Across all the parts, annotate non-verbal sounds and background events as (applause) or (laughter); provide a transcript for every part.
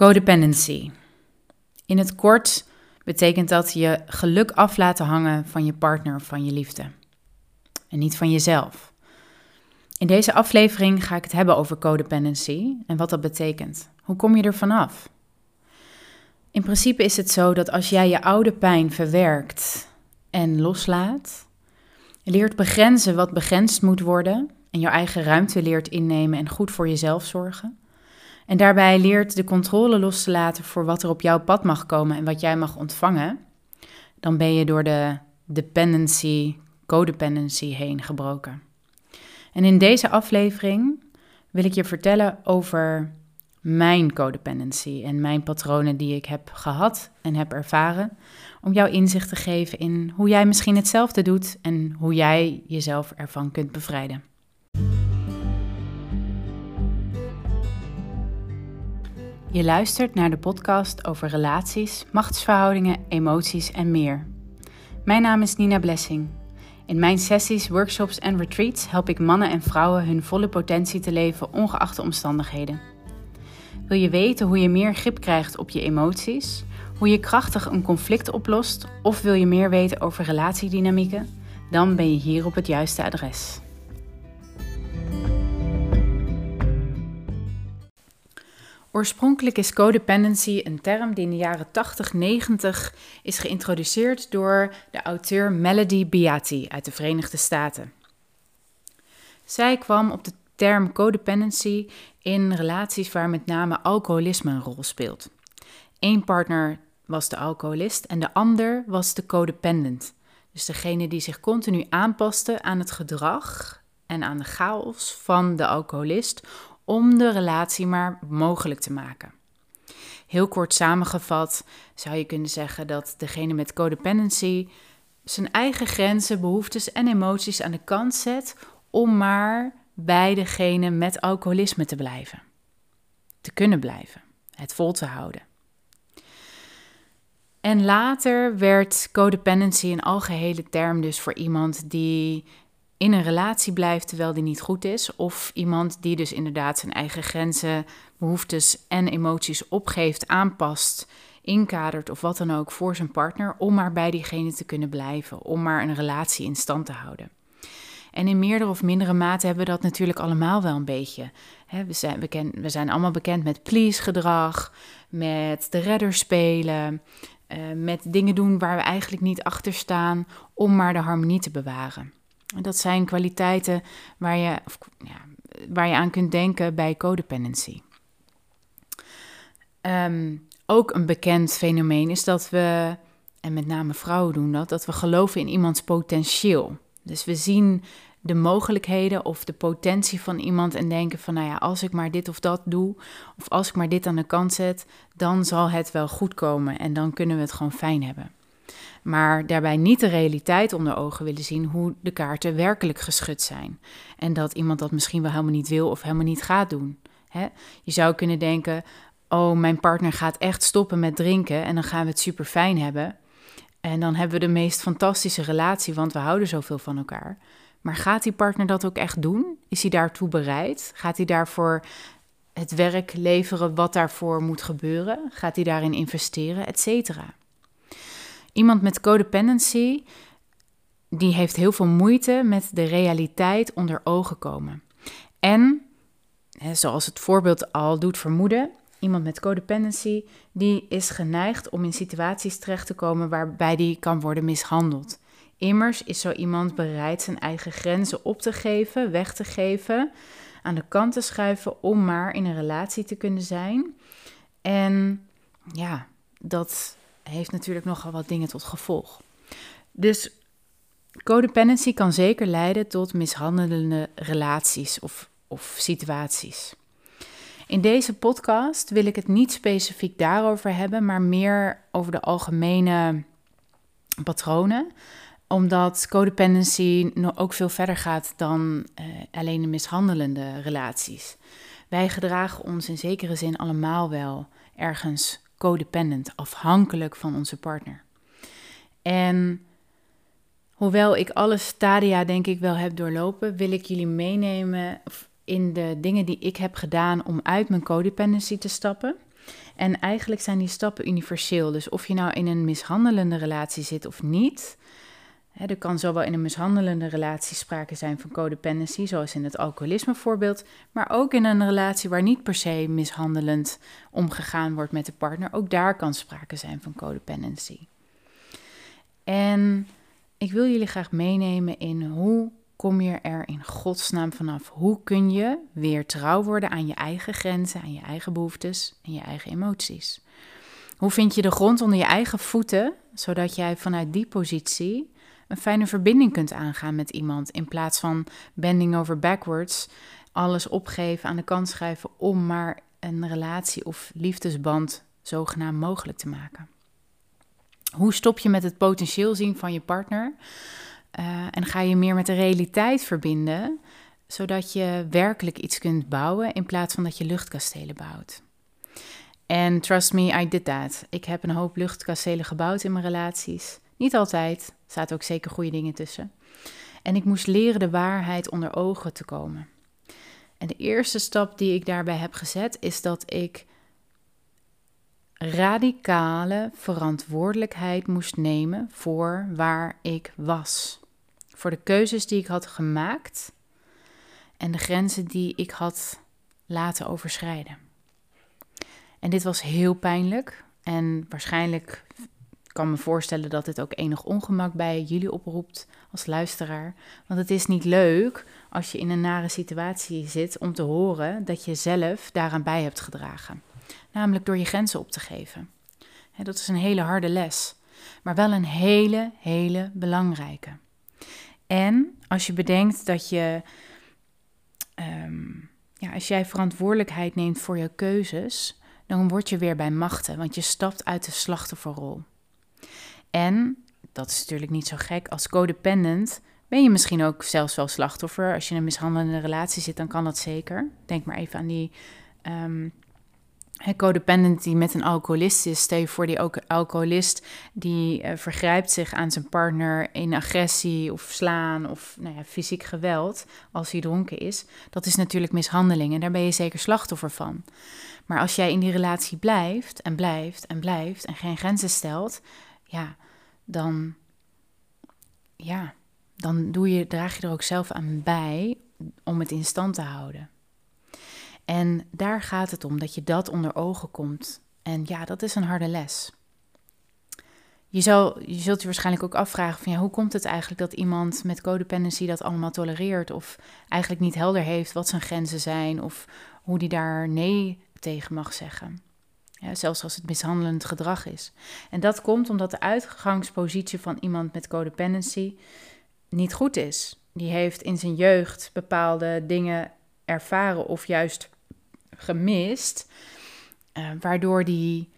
Codependency. In het kort betekent dat je geluk af laten hangen van je partner of van je liefde. En niet van jezelf. In deze aflevering ga ik het hebben over codependency en wat dat betekent. Hoe kom je er vanaf? In principe is het zo dat als jij je oude pijn verwerkt en loslaat, leert begrenzen wat begrensd moet worden en je eigen ruimte leert innemen en goed voor jezelf zorgen, en daarbij leert de controle los te laten voor wat er op jouw pad mag komen en wat jij mag ontvangen, dan ben je door de dependency, codependency heen gebroken. En in deze aflevering wil ik je vertellen over mijn codependency en mijn patronen die ik heb gehad en heb ervaren, om jou inzicht te geven in hoe jij misschien hetzelfde doet en hoe jij jezelf ervan kunt bevrijden. Je luistert naar de podcast over relaties, machtsverhoudingen, emoties en meer. Mijn naam is Nina Blessing. In mijn sessies, workshops en retreats help ik mannen en vrouwen hun volle potentie te leven ongeacht de omstandigheden. Wil je weten hoe je meer grip krijgt op je emoties, hoe je krachtig een conflict oplost of wil je meer weten over relatiedynamieken? Dan ben je hier op het juiste adres. Oorspronkelijk is codependency een term die in de jaren 80-90 is geïntroduceerd door de auteur Melody Beatty uit de Verenigde Staten. Zij kwam op de term codependency in relaties waar met name alcoholisme een rol speelt. Eén partner was de alcoholist en de ander was de codependent. Dus degene die zich continu aanpaste aan het gedrag en aan de chaos van de alcoholist om de relatie maar mogelijk te maken. Heel kort samengevat zou je kunnen zeggen dat degene met codependency zijn eigen grenzen, behoeftes en emoties aan de kant zet om maar bij degene met alcoholisme te blijven. Te kunnen blijven, het vol te houden. En later werd codependency een algehele term dus voor iemand die in een relatie blijft terwijl die niet goed is. Of iemand die dus inderdaad zijn eigen grenzen, behoeftes en emoties opgeeft, aanpast, inkadert of wat dan ook voor zijn partner. Om maar bij diegene te kunnen blijven. Om maar een relatie in stand te houden. En in meerdere of mindere mate hebben we dat natuurlijk allemaal wel een beetje. we, zijn we zijn allemaal bekend met please-gedrag, met de redder spelen, uh, met dingen doen waar we eigenlijk niet achter staan om maar de harmonie te bewaren. Dat zijn kwaliteiten waar je, of, ja, waar je aan kunt denken bij codependency. Um, ook een bekend fenomeen is dat we, en met name vrouwen doen dat, dat we geloven in iemands potentieel. Dus we zien de mogelijkheden of de potentie van iemand en denken van, nou ja, als ik maar dit of dat doe, of als ik maar dit aan de kant zet, dan zal het wel goed komen en dan kunnen we het gewoon fijn hebben maar daarbij niet de realiteit onder ogen willen zien hoe de kaarten werkelijk geschud zijn. En dat iemand dat misschien wel helemaal niet wil of helemaal niet gaat doen. Je zou kunnen denken: oh, mijn partner gaat echt stoppen met drinken en dan gaan we het super fijn hebben. En dan hebben we de meest fantastische relatie, want we houden zoveel van elkaar. Maar gaat die partner dat ook echt doen? Is hij daartoe bereid? Gaat hij daarvoor het werk leveren wat daarvoor moet gebeuren? Gaat hij daarin investeren, et cetera? Iemand met codependency, die heeft heel veel moeite met de realiteit onder ogen komen. En, zoals het voorbeeld al doet vermoeden, iemand met codependency, die is geneigd om in situaties terecht te komen waarbij die kan worden mishandeld. Immers is zo iemand bereid zijn eigen grenzen op te geven, weg te geven, aan de kant te schuiven om maar in een relatie te kunnen zijn. En ja, dat heeft natuurlijk nogal wat dingen tot gevolg. Dus codependency kan zeker leiden tot mishandelende relaties of, of situaties. In deze podcast wil ik het niet specifiek daarover hebben, maar meer over de algemene patronen omdat codependency ook veel verder gaat dan uh, alleen de mishandelende relaties. Wij gedragen ons in zekere zin allemaal wel ergens codependent, afhankelijk van onze partner. En hoewel ik alle stadia denk ik wel heb doorlopen, wil ik jullie meenemen in de dingen die ik heb gedaan om uit mijn codependency te stappen. En eigenlijk zijn die stappen universeel. Dus of je nou in een mishandelende relatie zit of niet, er kan zowel in een mishandelende relatie sprake zijn van codependency, zoals in het alcoholisme voorbeeld, maar ook in een relatie waar niet per se mishandelend omgegaan wordt met de partner, ook daar kan sprake zijn van codependency. En ik wil jullie graag meenemen in hoe kom je er in godsnaam vanaf? Hoe kun je weer trouw worden aan je eigen grenzen, aan je eigen behoeftes en je eigen emoties? Hoe vind je de grond onder je eigen voeten, zodat jij vanuit die positie een fijne verbinding kunt aangaan met iemand, in plaats van bending over backwards, alles opgeven, aan de kant schrijven om maar een relatie of liefdesband zogenaamd mogelijk te maken? Hoe stop je met het potentieel zien van je partner? Uh, en ga je meer met de realiteit verbinden, zodat je werkelijk iets kunt bouwen in plaats van dat je luchtkastelen bouwt. En trust me, I did that. Ik heb een hoop luchtkastelen gebouwd in mijn relaties. Niet altijd, zaten ook zeker goede dingen tussen. En ik moest leren de waarheid onder ogen te komen. En de eerste stap die ik daarbij heb gezet is dat ik radicale verantwoordelijkheid moest nemen voor waar ik was. Voor de keuzes die ik had gemaakt en de grenzen die ik had laten overschrijden. En dit was heel pijnlijk en waarschijnlijk kan me voorstellen dat dit ook enig ongemak bij jullie oproept als luisteraar. Want het is niet leuk als je in een nare situatie zit om te horen dat je zelf daaraan bij hebt gedragen namelijk door je grenzen op te geven. dat is een hele harde les, maar wel een hele, hele belangrijke. En als je bedenkt dat je, ehm, ja, als jij verantwoordelijkheid neemt voor je keuzes, dan word je weer bij machten, want je stapt uit de slachtofferrol. En, dat is natuurlijk niet zo gek, als codependent ben je misschien ook zelfs wel slachtoffer. Als je in een mishandelende relatie zit, dan kan dat zeker. Denk maar even aan die ehm, codependent die met een alcoholist is, stel voor die alcoholist die uh, vergrijpt zich aan zijn partner in agressie of slaan of nou ja, fysiek geweld als hij dronken is, dat is natuurlijk mishandeling en daar ben je zeker slachtoffer van. Maar als jij in die relatie blijft en blijft en blijft en geen grenzen stelt, ja, dan, ja, dan doe je, draag je er ook zelf aan bij om het in stand te houden. En daar gaat het om, dat je dat onder ogen komt. En ja, dat is een harde les. Je, zal, je zult je waarschijnlijk ook afvragen van ja, hoe komt het eigenlijk dat iemand met codependency dat allemaal tolereert of eigenlijk niet helder heeft wat zijn grenzen zijn of hoe die daar nee tegen mag zeggen. Ja, zelfs als het mishandelend gedrag is. En dat komt omdat de uitgangspositie van iemand met codependency niet goed is. Die heeft in zijn jeugd bepaalde dingen ervaren of juist gemist, uh, waardoor die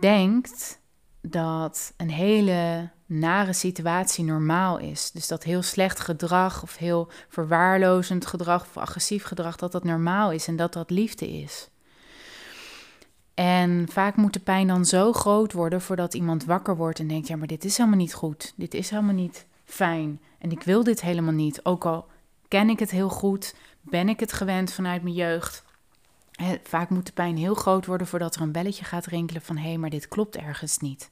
denkt dat een hele nare situatie normaal is. Dus dat heel slecht gedrag of heel verwaarlozend gedrag of agressief gedrag, dat dat normaal is en dat dat liefde is. En vaak moet de pijn dan zo groot worden voordat iemand wakker wordt en denkt: ja, maar dit is helemaal niet goed. Dit is helemaal niet fijn. En ik wil dit helemaal niet. Ook al ken ik het heel goed, ben ik het gewend vanuit mijn jeugd. Vaak moet de pijn heel groot worden voordat er een belletje gaat rinkelen van hé, hey, maar dit klopt ergens niet.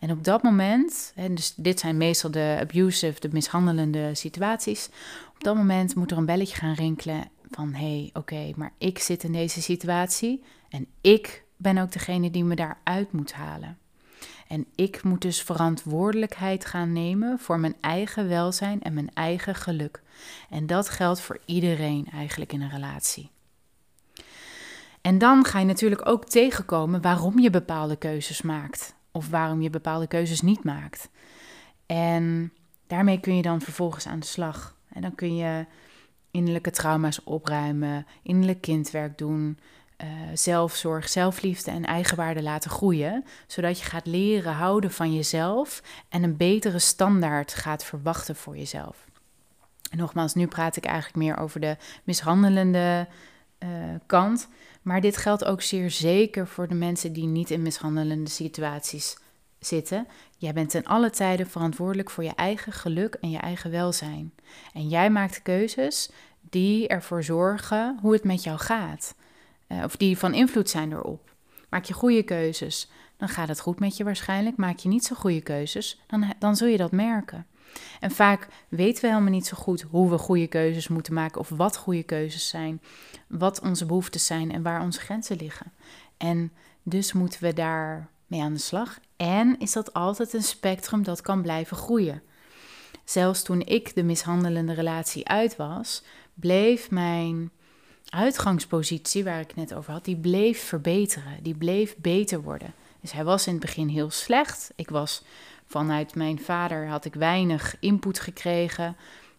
En op dat moment, en dus dit zijn meestal de abusive, de mishandelende situaties, op dat moment moet er een belletje gaan rinkelen van hé, hey, oké, maar ik zit in deze situatie en ik ben ook degene die me daaruit moet halen. En ik moet dus verantwoordelijkheid gaan nemen voor mijn eigen welzijn en mijn eigen geluk. En dat geldt voor iedereen eigenlijk in een relatie. En dan ga je natuurlijk ook tegenkomen waarom je bepaalde keuzes maakt. Of waarom je bepaalde keuzes niet maakt. En daarmee kun je dan vervolgens aan de slag. En dan kun je innerlijke trauma's opruimen, innerlijk kindwerk doen, uh, zelfzorg, zelfliefde en eigenwaarde laten groeien. Zodat je gaat leren houden van jezelf en een betere standaard gaat verwachten voor jezelf. Nogmaals, nu praat ik eigenlijk meer over de mishandelende uh, kant. Maar dit geldt ook zeer zeker voor de mensen die niet in mishandelende situaties zitten. Jij bent ten alle tijden verantwoordelijk voor je eigen geluk en je eigen welzijn. En jij maakt keuzes die ervoor zorgen hoe het met jou gaat. uh, of die van invloed zijn erop. Maak je goede keuzes, dan gaat het goed met je waarschijnlijk. Maak je niet zo goede keuzes, dan, dan zul je dat merken. En vaak weten we helemaal niet zo goed hoe we goede keuzes moeten maken of wat goede keuzes zijn, wat onze behoeftes zijn en waar onze grenzen liggen. En dus moeten we daar mee aan de slag. En is dat altijd een spectrum dat kan blijven groeien. Zelfs toen ik de mishandelende relatie uit was, bleef mijn uitgangspositie, waar ik het net over had, die bleef verbeteren. Die bleef beter worden. Dus hij was in het begin heel slecht. Ik was vanuit mijn vader had ik weinig input gekregen.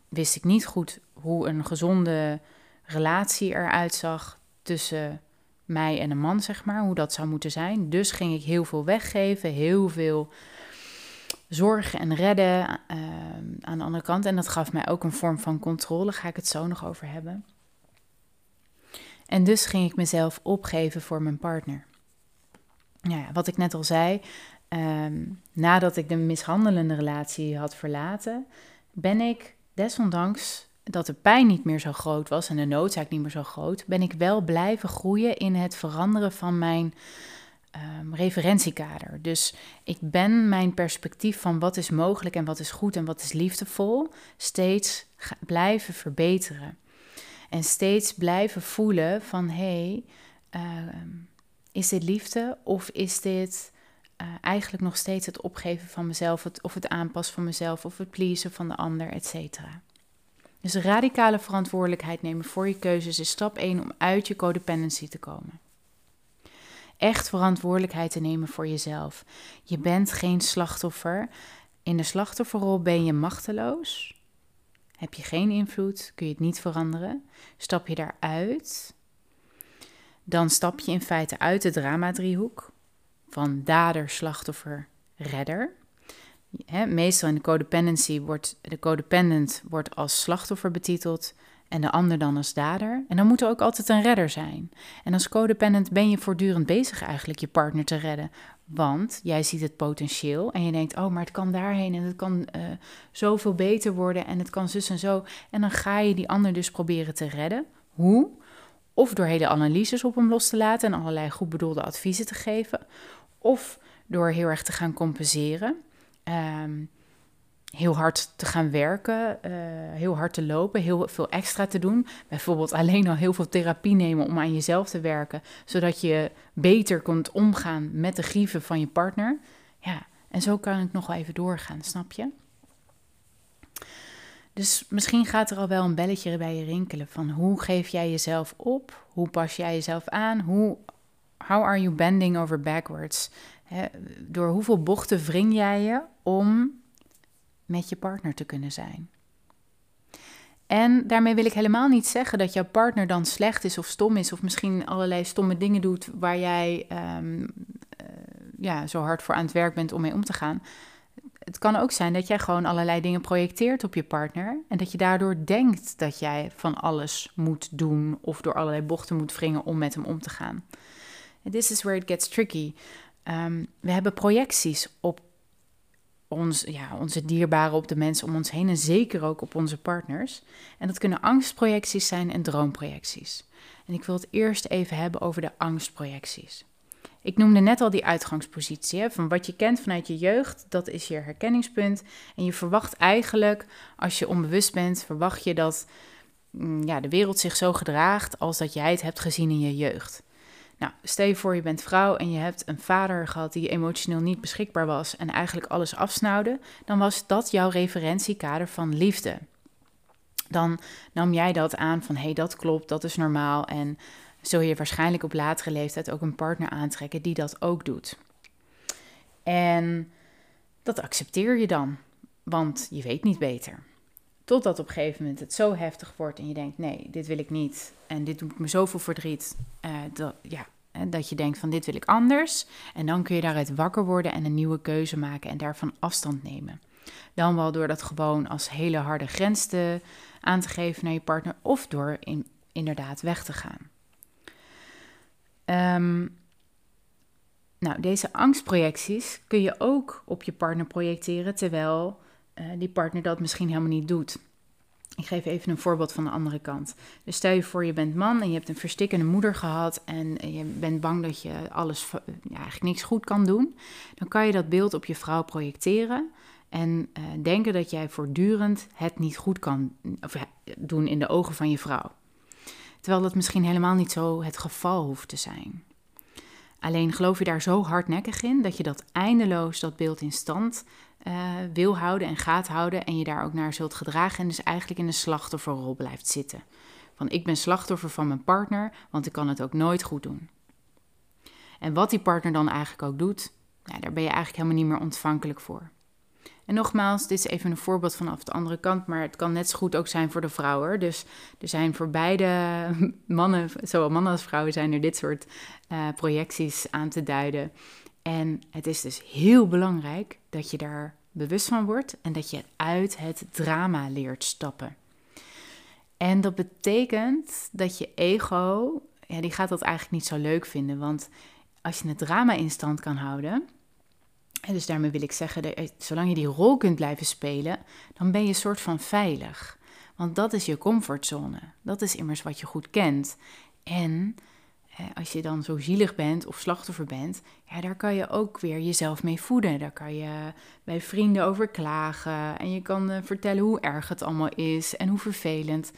Wist ik niet goed hoe een gezonde relatie eruit zag tussen mij en een man, zeg maar, hoe dat zou moeten zijn. Dus ging ik heel veel weggeven, heel veel zorgen en redden ehm, aan de andere kant. En dat gaf mij ook een vorm van controle, ga ik het zo nog over hebben. En dus ging ik mezelf opgeven voor mijn partner. Nou ja, wat ik net al zei, ehm, nadat ik de mishandelende relatie had verlaten, ben ik desondanks dat de pijn niet meer zo groot was en de noodzaak niet meer zo groot, ben ik wel blijven groeien in het veranderen van mijn um, referentiekader. Dus ik ben mijn perspectief van wat is mogelijk en wat is goed en wat is liefdevol steeds blijven verbeteren. En steeds blijven voelen van hé, hey, ehm, is dit liefde of is dit uh, eigenlijk nog steeds het opgeven van mezelf, of het aanpassen van mezelf, of het pleasen van de ander, et cetera. Dus radicale verantwoordelijkheid nemen voor je keuzes is stap 1 om uit je codependency te komen. Echt verantwoordelijkheid te nemen voor jezelf. Je bent geen slachtoffer. In de slachtofferrol ben je machteloos. Heb je geen invloed, kun je het niet veranderen. Stap je daaruit, dan stap je in feite uit de drama-driehoek van dader, slachtoffer, redder. Meestal in de codependency wordt de codependent wordt als slachtoffer betiteld en de ander dan als dader. En dan moet er ook altijd een redder zijn. En als codependent ben je voortdurend bezig eigenlijk je partner te redden. Want jij ziet het potentieel en je denkt, oh, maar het kan daarheen en het kan uh, zoveel beter worden en het kan zus en zo. En dan ga je die ander dus proberen te redden. Hoe? Of door hele analyses op hem los te laten en allerlei goed bedoelde adviezen te geven. Of door heel erg te gaan compenseren. Um, heel hard te gaan werken, uh, heel hard te lopen, heel veel extra te doen. Bijvoorbeeld alleen al heel veel therapie nemen om aan jezelf te werken, zodat je beter kunt omgaan met de grieven van je partner. Ja, en zo kan ik nog wel even doorgaan, snap je? Dus misschien gaat er al wel een belletje bij je rinkelen van hoe geef jij jezelf op? Hoe pas jij jezelf aan? Hoe, how are you bending over backwards? Door hoeveel bochten wring jij je om met je partner te kunnen zijn. En daarmee wil ik helemaal niet zeggen dat jouw partner dan slecht is of stom is, of misschien allerlei stomme dingen doet waar jij ehm, eh, ja, zo hard voor aan het werk bent om mee om te gaan. Het kan ook zijn dat jij gewoon allerlei dingen projecteert op je partner en dat je daardoor denkt dat jij van alles moet doen of door allerlei bochten moet wringen om met hem om te gaan. This is where it gets tricky. Um, we hebben projecties op ons, ja, onze dierbaren op de mensen om ons heen en zeker ook op onze partners. En dat kunnen angstprojecties zijn en droomprojecties. En ik wil het eerst even hebben over de angstprojecties. Ik noemde net al die uitgangspositie, hè, van wat je kent vanuit je jeugd, dat is je herkenningspunt. En je verwacht eigenlijk, als je onbewust bent, verwacht je dat mm, ja, de wereld zich zo gedraagt als dat jij het hebt gezien in je jeugd. Nou, stel je voor je bent vrouw en je hebt een vader gehad die emotioneel niet beschikbaar was en eigenlijk alles afsnauwde, dan was dat jouw referentiekader van liefde. Dan nam jij dat aan van hé, hey, dat klopt, dat is normaal en zul je waarschijnlijk op latere leeftijd ook een partner aantrekken die dat ook doet. En dat accepteer je dan, want je weet niet beter. Totdat op een gegeven moment het zo heftig wordt en je denkt: nee, dit wil ik niet. En dit doet me zoveel verdriet. Uh, dat, ja, dat je denkt: van dit wil ik anders. En dan kun je daaruit wakker worden en een nieuwe keuze maken en daarvan afstand nemen. Dan wel door dat gewoon als hele harde grens te, aan te geven naar je partner, of door in, inderdaad weg te gaan. Um, nou, deze angstprojecties kun je ook op je partner projecteren terwijl die partner dat misschien helemaal niet doet. Ik geef even een voorbeeld van de andere kant. Dus stel je voor, je bent man en je hebt een verstikkende moeder gehad en je bent bang dat je alles, ja, eigenlijk niks goed kan doen. Dan kan je dat beeld op je vrouw projecteren en uh, denken dat jij voortdurend het niet goed kan of, doen in de ogen van je vrouw. Terwijl dat misschien helemaal niet zo het geval hoeft te zijn. Alleen geloof je daar zo hardnekkig in dat je dat eindeloos, dat beeld in stand uh, wil houden en gaat houden en je daar ook naar zult gedragen en dus eigenlijk in een slachtofferrol blijft zitten. Van ik ben slachtoffer van mijn partner, want ik kan het ook nooit goed doen. En wat die partner dan eigenlijk ook doet, daar ben je eigenlijk helemaal niet meer ontvankelijk voor. En nogmaals, dit is even een voorbeeld vanaf de andere kant, maar het kan net zo goed ook zijn voor de vrouwen. Dus er zijn voor beide (laughs) mannen, zowel mannen als vrouwen, zijn er dit soort uh, projecties aan te duiden. En het is dus heel belangrijk dat je daar bewust van wordt en dat je uit het drama leert stappen. En dat betekent dat je ego, ja, die gaat dat eigenlijk niet zo leuk vinden. Want als je het drama in stand kan houden, en dus daarmee wil ik zeggen, dat zolang je die rol kunt blijven spelen, dan ben je een soort van veilig. Want dat is je comfortzone. Dat is immers wat je goed kent. En als je dan zo zielig bent of slachtoffer bent, ja, daar kan je ook weer jezelf mee voeden. Daar kan je bij vrienden over klagen en je kan uh, vertellen hoe erg het allemaal is en hoe vervelend.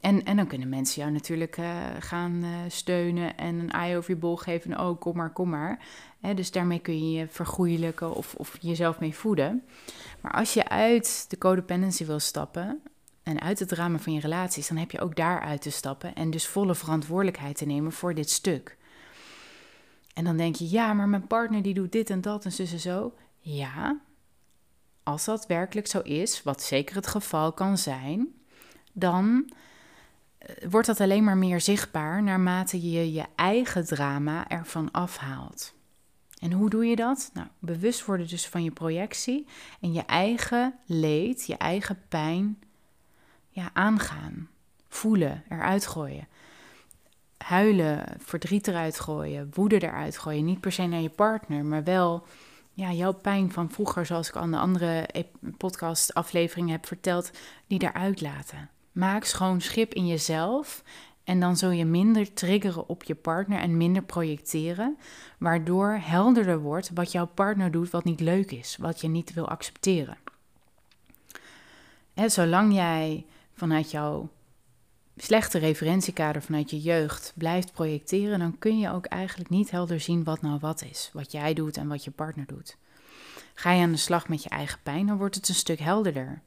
En, en dan kunnen mensen jou natuurlijk uh, gaan uh, steunen en een ei over je bol geven. oh, kom maar, kom maar. Dus daarmee kun je je vergoeilijken of, of jezelf mee voeden. Maar als je uit de codependency wil stappen, en uit het drama van je relaties, dan heb je ook daaruit te stappen en dus volle verantwoordelijkheid te nemen voor dit stuk. En dan denk je, ja, maar mijn partner die doet dit en dat en zo en zo. Ja, als dat werkelijk zo is, wat zeker het geval kan zijn, dan eh, wordt dat alleen maar meer zichtbaar naarmate je je eigen drama ervan afhaalt. En hoe doe je dat? Nou, bewust worden dus van je projectie en je eigen leed, je eigen pijn ja, aangaan. Voelen, eruit gooien. Huilen, verdriet eruit gooien, woede eruit gooien. Niet per se naar je partner, maar wel ja, jouw pijn van vroeger, zoals ik al de andere podcast-afleveringen heb verteld, die eruit laten. Maak schoon schip in jezelf en dan zul je minder triggeren op je partner en minder projecteren, waardoor helderder wordt wat jouw partner doet wat niet leuk is, wat je niet wil accepteren. En zolang jij vanuit jouw slechte referentiekader vanuit je jeugd blijft projecteren, dan kun je ook eigenlijk niet helder zien wat nou wat is. Wat jij doet en wat je partner doet. Ga je aan de slag met je eigen pijn, dan wordt het een stuk helderder.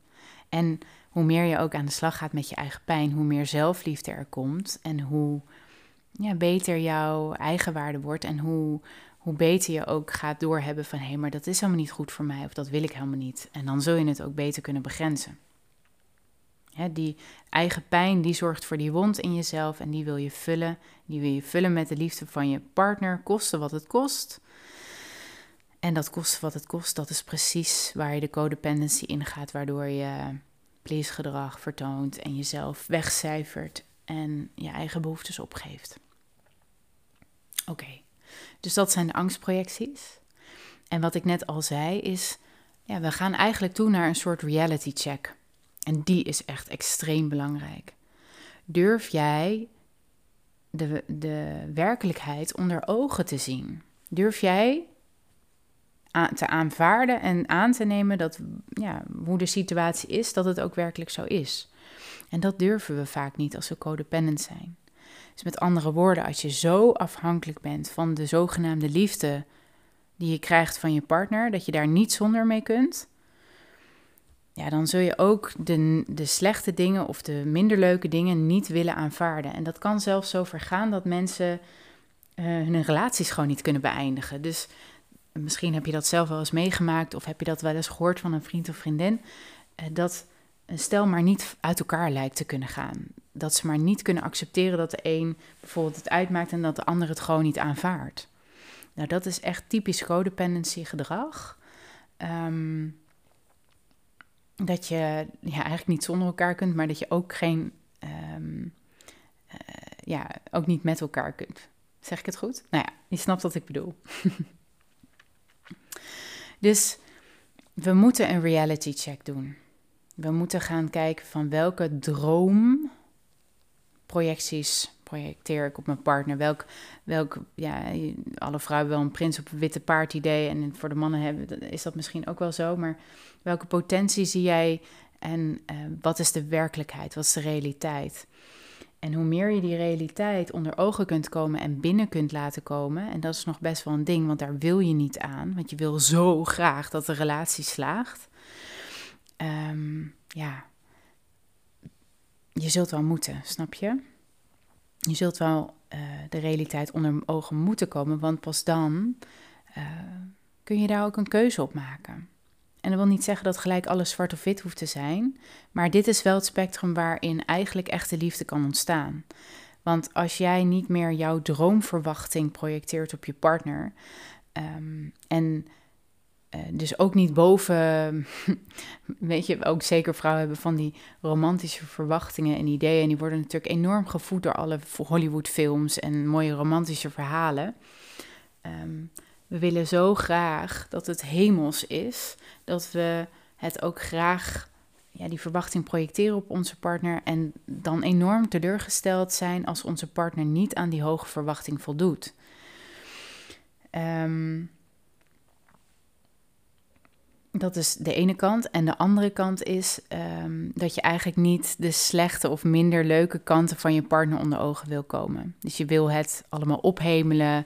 En hoe meer je ook aan de slag gaat met je eigen pijn, hoe meer zelfliefde er komt en hoe ja, beter jouw eigenwaarde wordt en hoe, hoe beter je ook gaat doorhebben van hé, hey, maar dat is helemaal niet goed voor mij of dat wil ik helemaal niet. En dan zul je het ook beter kunnen begrenzen die eigen pijn, die zorgt voor die wond in jezelf en die wil je vullen. Die wil je vullen met de liefde van je partner, koste wat het kost. En dat kost wat het kost, dat is precies waar je de codependency in gaat, waardoor je please gedrag vertoont en jezelf wegcijfert en je eigen behoeftes opgeeft. Oké, dus dat zijn de angstprojecties. En wat ik net al zei is, ja, we gaan eigenlijk toe naar een soort reality check. En die is echt extreem belangrijk. Durf jij de, de werkelijkheid onder ogen te zien? Durf jij te aanvaarden en aan te nemen dat ja, hoe de situatie is, dat het ook werkelijk zo is? En dat durven we vaak niet als we codependent zijn. Dus met andere woorden, als je zo afhankelijk bent van de zogenaamde liefde die je krijgt van je partner, dat je daar niet zonder mee kunt, ja, dan zul je ook de, de slechte dingen of de minder leuke dingen niet willen aanvaarden. En dat kan zelfs zo vergaan dat mensen uh, hun relaties gewoon niet kunnen beëindigen. Dus misschien heb je dat zelf wel eens meegemaakt of heb je dat wel eens gehoord van een vriend of vriendin, uh, dat een stel maar niet uit elkaar lijkt te kunnen gaan. Dat ze maar niet kunnen accepteren dat de een bijvoorbeeld het uitmaakt en dat de ander het gewoon niet aanvaardt. Nou, dat is echt typisch codependency gedrag. Um, dat je ja, eigenlijk niet zonder elkaar kunt, maar dat je ook geen, um, uh, ja, ook niet met elkaar kunt. Zeg ik het goed? Nou ja, je snapt wat ik bedoel. (laughs) dus we moeten een reality check doen. We moeten gaan kijken van welke droomprojecties projecteer ik op mijn partner. Welk, welk ja, alle vrouwen wel een prins op een witte paard idee. En voor de mannen hebben, is dat misschien ook wel zo. Maar welke potentie zie jij en uh, wat is de werkelijkheid? Wat is de realiteit? En hoe meer je die realiteit onder ogen kunt komen en binnen kunt laten komen, en dat is nog best wel een ding, want daar wil je niet aan, want je wil zo graag dat de relatie slaagt. Um, ja, je zult wel moeten, snap je? Je zult wel uh, de realiteit onder ogen moeten komen, want pas dan uh, kun je daar ook een keuze op maken. En dat wil niet zeggen dat gelijk alles zwart of wit hoeft te zijn, maar dit is wel het spectrum waarin eigenlijk echte liefde kan ontstaan. Want als jij niet meer jouw droomverwachting projecteert op je partner um, en uh, dus ook niet boven, (laughs) weet je, ook zeker vrouwen hebben van die romantische verwachtingen en ideeën. En die worden natuurlijk enorm gevoed door alle Hollywood-films en mooie romantische verhalen. Um, we willen zo graag dat het hemels is, dat we het ook graag, ja, die verwachting projecteren op onze partner en dan enorm teleurgesteld zijn als onze partner niet aan die hoge verwachting voldoet. Um, dat is de ene kant. En de andere kant is um, dat je eigenlijk niet de slechte of minder leuke kanten van je partner onder ogen wil komen. Dus je wil het allemaal ophemelen.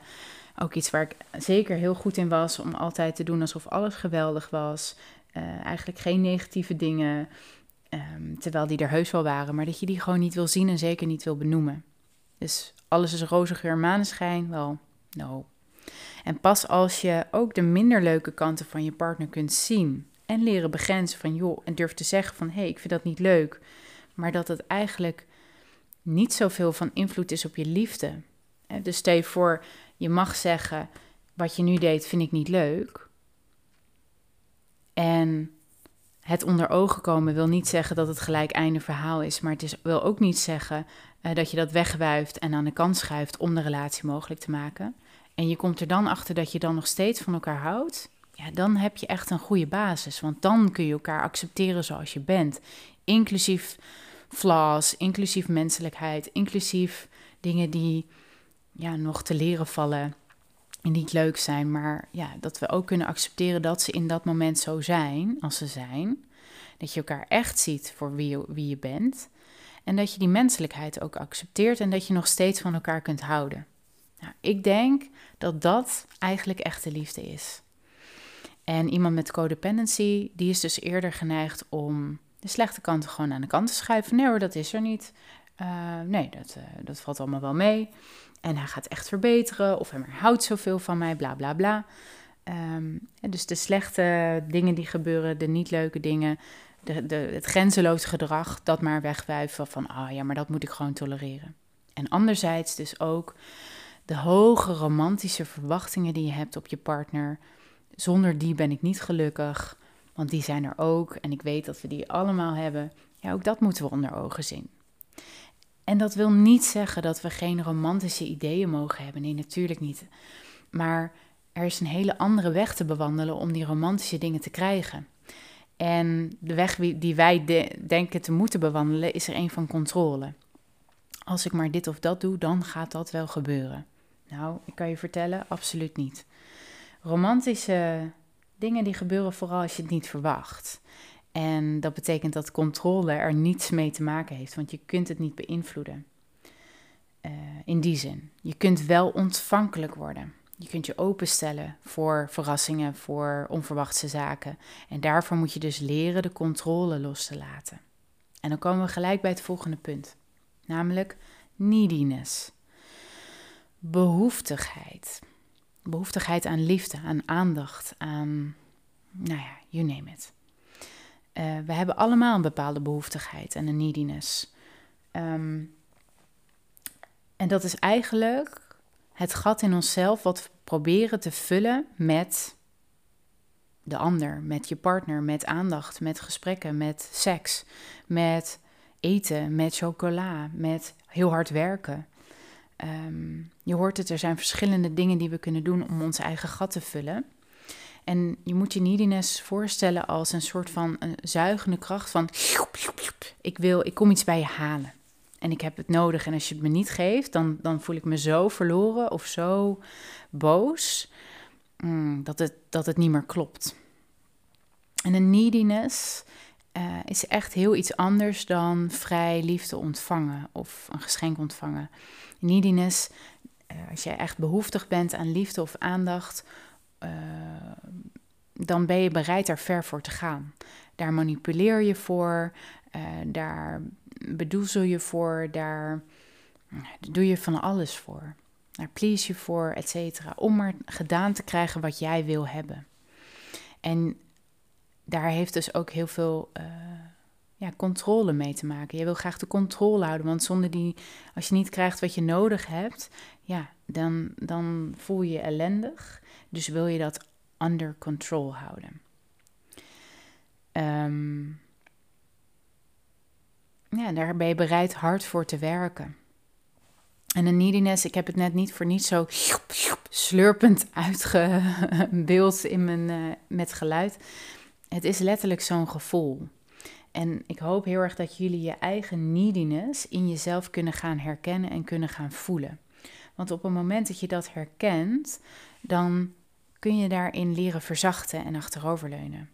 Ook iets waar ik zeker heel goed in was, om altijd te doen alsof alles geweldig was. Uh, eigenlijk geen negatieve dingen, um, terwijl die er heus wel waren, maar dat je die gewoon niet wil zien en zeker niet wil benoemen. Dus alles is roze geur maneschijn, wel, no. En pas als je ook de minder leuke kanten van je partner kunt zien en leren begrenzen van joh, en durft te zeggen van hé, hey, ik vind dat niet leuk, maar dat het eigenlijk niet zoveel van invloed is op je liefde. Dus stel je voor, je mag zeggen, wat je nu deed vind ik niet leuk. En het onder ogen komen wil niet zeggen dat het gelijk einde verhaal is, maar het is, wil ook niet zeggen uh, dat je dat wegwuift en aan de kant schuift om de relatie mogelijk te maken. En je komt er dan achter dat je dan nog steeds van elkaar houdt. Ja, dan heb je echt een goede basis. Want dan kun je elkaar accepteren zoals je bent. Inclusief flaws, inclusief menselijkheid, inclusief dingen die ja, nog te leren vallen en niet leuk zijn. Maar ja, dat we ook kunnen accepteren dat ze in dat moment zo zijn als ze zijn. Dat je elkaar echt ziet voor wie je, wie je bent. En dat je die menselijkheid ook accepteert en dat je nog steeds van elkaar kunt houden. Nou, ik denk dat dat eigenlijk echte liefde is. En iemand met codependency, die is dus eerder geneigd om de slechte kanten gewoon aan de kant te schuiven. Nee hoor, dat is er niet. Uh, nee, dat, uh, dat valt allemaal wel mee. En hij gaat echt verbeteren, of hij houdt zoveel van mij, bla bla bla. Um, dus de slechte dingen die gebeuren, de niet leuke dingen, de, de, het grenzeloos gedrag, dat maar wegwuiven van, ah ja, maar dat moet ik gewoon tolereren. En anderzijds dus ook de hoge romantische verwachtingen die je hebt op je partner. Zonder die ben ik niet gelukkig, want die zijn er ook en ik weet dat we die allemaal hebben. Ja, ook dat moeten we onder ogen zien. En dat wil niet zeggen dat we geen romantische ideeën mogen hebben. Nee, natuurlijk niet. Maar er is een hele andere weg te bewandelen om die romantische dingen te krijgen. En de weg die wij denken te moeten bewandelen is er een van controle. Als ik maar dit of dat doe, dan gaat dat wel gebeuren. Nou, ik kan je vertellen, absoluut niet. Romantische dingen die gebeuren vooral als je het niet verwacht. En dat betekent dat controle er niets mee te maken heeft, want je kunt het niet beïnvloeden. Uh, in die zin. Je kunt wel ontvankelijk worden. Je kunt je openstellen voor verrassingen, voor onverwachte zaken. En daarvoor moet je dus leren de controle los te laten. En dan komen we gelijk bij het volgende punt, namelijk neediness behoeftigheid. Behoeftigheid aan liefde, aan aandacht, aan, nou ja, you name it. Uh, we hebben allemaal een bepaalde behoeftigheid en een neediness. Um, en dat is eigenlijk het gat in onszelf wat we proberen te vullen met de ander, met je partner, met aandacht, met gesprekken, met seks, met eten, met chocola, met heel hard werken. Um, je hoort het, er zijn verschillende dingen die we kunnen doen om ons eigen gat te vullen. En je moet je neediness voorstellen als een soort van een zuigende kracht van ik wil, ik kom iets bij je halen. En ik heb het nodig. En als je het me niet geeft, dan, dan voel ik me zo verloren of zo boos mm, dat, het, dat het niet meer klopt. En een neediness uh, is echt heel iets anders dan vrij liefde ontvangen of een geschenk ontvangen. Neediness, uh, als jij echt behoeftig bent aan liefde of aandacht, uh, dan ben je bereid daar ver voor te gaan. Daar manipuleer je voor, daar bedoezel je voor, daar doe je van alles voor. Daar please je voor, et cetera. Om maar gedaan te krijgen wat jij wil hebben. En daar heeft dus ook heel veel uh, ja, controle mee te maken. Je wil graag de controle houden, want zonder die, als je niet krijgt wat je nodig hebt, ja, dan, dan voel je je ellendig. Dus wil je dat under control houden. Um, ja, daar ben je bereid hard voor te werken. En een neediness, ik heb het net niet voor niet zo slurpend uitgebeeld in mijn, uh, met geluid. Het is letterlijk zo'n gevoel. En ik hoop heel erg dat jullie je eigen neediness in jezelf kunnen gaan herkennen en kunnen gaan voelen. Want op het moment dat je dat herkent, dan kun je daarin leren verzachten en achteroverleunen.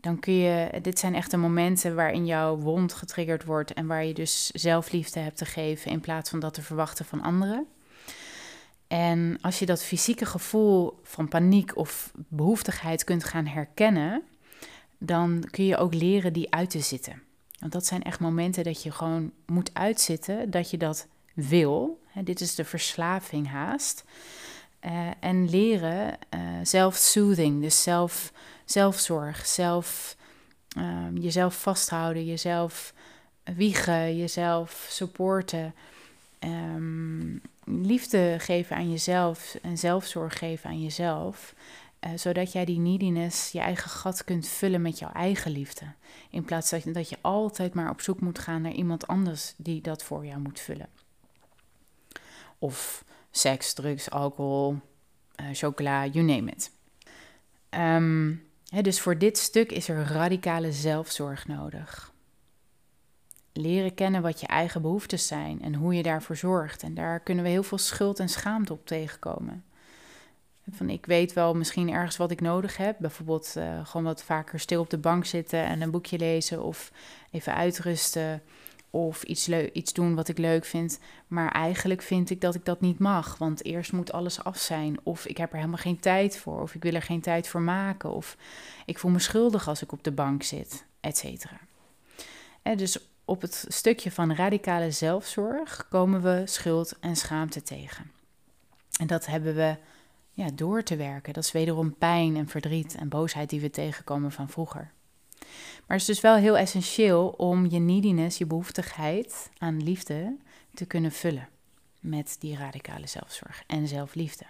Dan kun je, dit zijn echte momenten waarin jouw wond getriggerd wordt en waar je dus zelfliefde hebt te geven in plaats van dat te verwachten van anderen. En als je dat fysieke gevoel van paniek of behoeftigheid kunt gaan herkennen, dan kun je ook leren die uit te zitten. Want dat zijn echt momenten dat je gewoon moet uitzitten, dat je dat wil. dit is de verslaving haast. Uh, en leren uh, dus zelf, zelfzorg, zelf, uh, jezelf vasthouden, jezelf wiegen, jezelf supporten. Um, liefde geven aan jezelf en zelfzorg geven aan jezelf. Uh, zodat jij die neediness, je eigen gat kunt vullen met jouw eigen liefde. In plaats dat je altijd maar op zoek moet gaan naar iemand anders die dat voor jou moet vullen. Of seks, drugs, alcohol, uh, chocola, you name it. Um, dus voor dit stuk is er radicale zelfzorg nodig. Leren kennen wat je eigen behoeftes zijn en hoe je daarvoor zorgt. En daar kunnen we heel veel schuld en schaamte op tegenkomen. Van ik weet wel misschien ergens wat ik nodig heb. Bijvoorbeeld uh, gewoon wat vaker stil op de bank zitten en een boekje lezen of even uitrusten. Of iets, iets doen wat ik leuk vind. Maar eigenlijk vind ik dat ik dat niet mag. Want eerst moet alles af zijn. Of ik heb er helemaal geen tijd voor. Of ik wil er geen tijd voor maken. Of ik voel me schuldig als ik op de bank zit, et cetera. Dus op het stukje van radicale zelfzorg komen we schuld en schaamte tegen. En dat hebben we ja, door te werken. Dat is wederom pijn en verdriet en boosheid die we tegenkomen van vroeger. Maar het is dus wel heel essentieel om je neediness, je behoeftigheid aan liefde te kunnen vullen met die radicale zelfzorg en zelfliefde.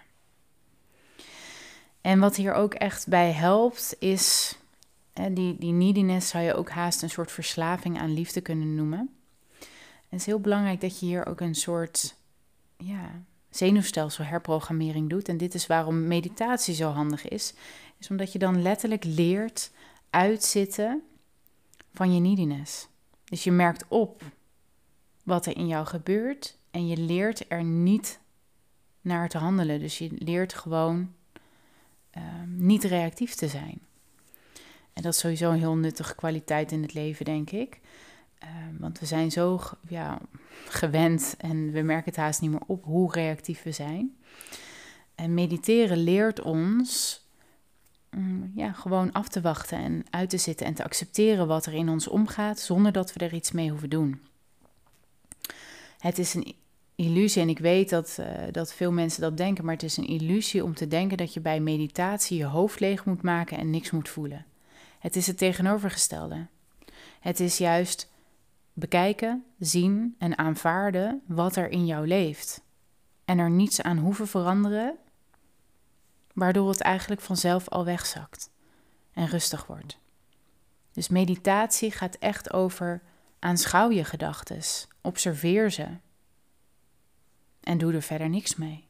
En wat hier ook echt bij helpt, is die, die neediness zou je ook haast een soort verslaving aan liefde kunnen noemen. het is heel belangrijk dat je hier ook een soort ja, zenuwstelsel herprogrammering doet. En dit is waarom meditatie zo handig is. Is omdat je dan letterlijk leert uitzitten van je neediness. Dus je merkt op wat er in jou gebeurt en je leert er niet naar te handelen. Dus je leert gewoon ehm, niet reactief te zijn. En dat is sowieso een heel nuttige kwaliteit in het leven, denk ik. Ehm, want we zijn zo ja, gewend en we merken het haast niet meer op hoe reactief we zijn. En mediteren leert ons ja, gewoon af te wachten en uit te zitten en te accepteren wat er in ons omgaat, zonder dat we er iets mee hoeven doen. Het is een illusie en ik weet dat, uh, dat veel mensen dat denken, maar het is een illusie om te denken dat je bij meditatie je hoofd leeg moet maken en niks moet voelen. Het is het tegenovergestelde. Het is juist bekijken, zien en aanvaarden wat er in jou leeft. En er niets aan hoeven veranderen, waardoor het eigenlijk vanzelf al wegzakt en rustig wordt. Dus meditatie gaat echt over aanschouw je gedachten, observeer ze en doe er verder niks mee.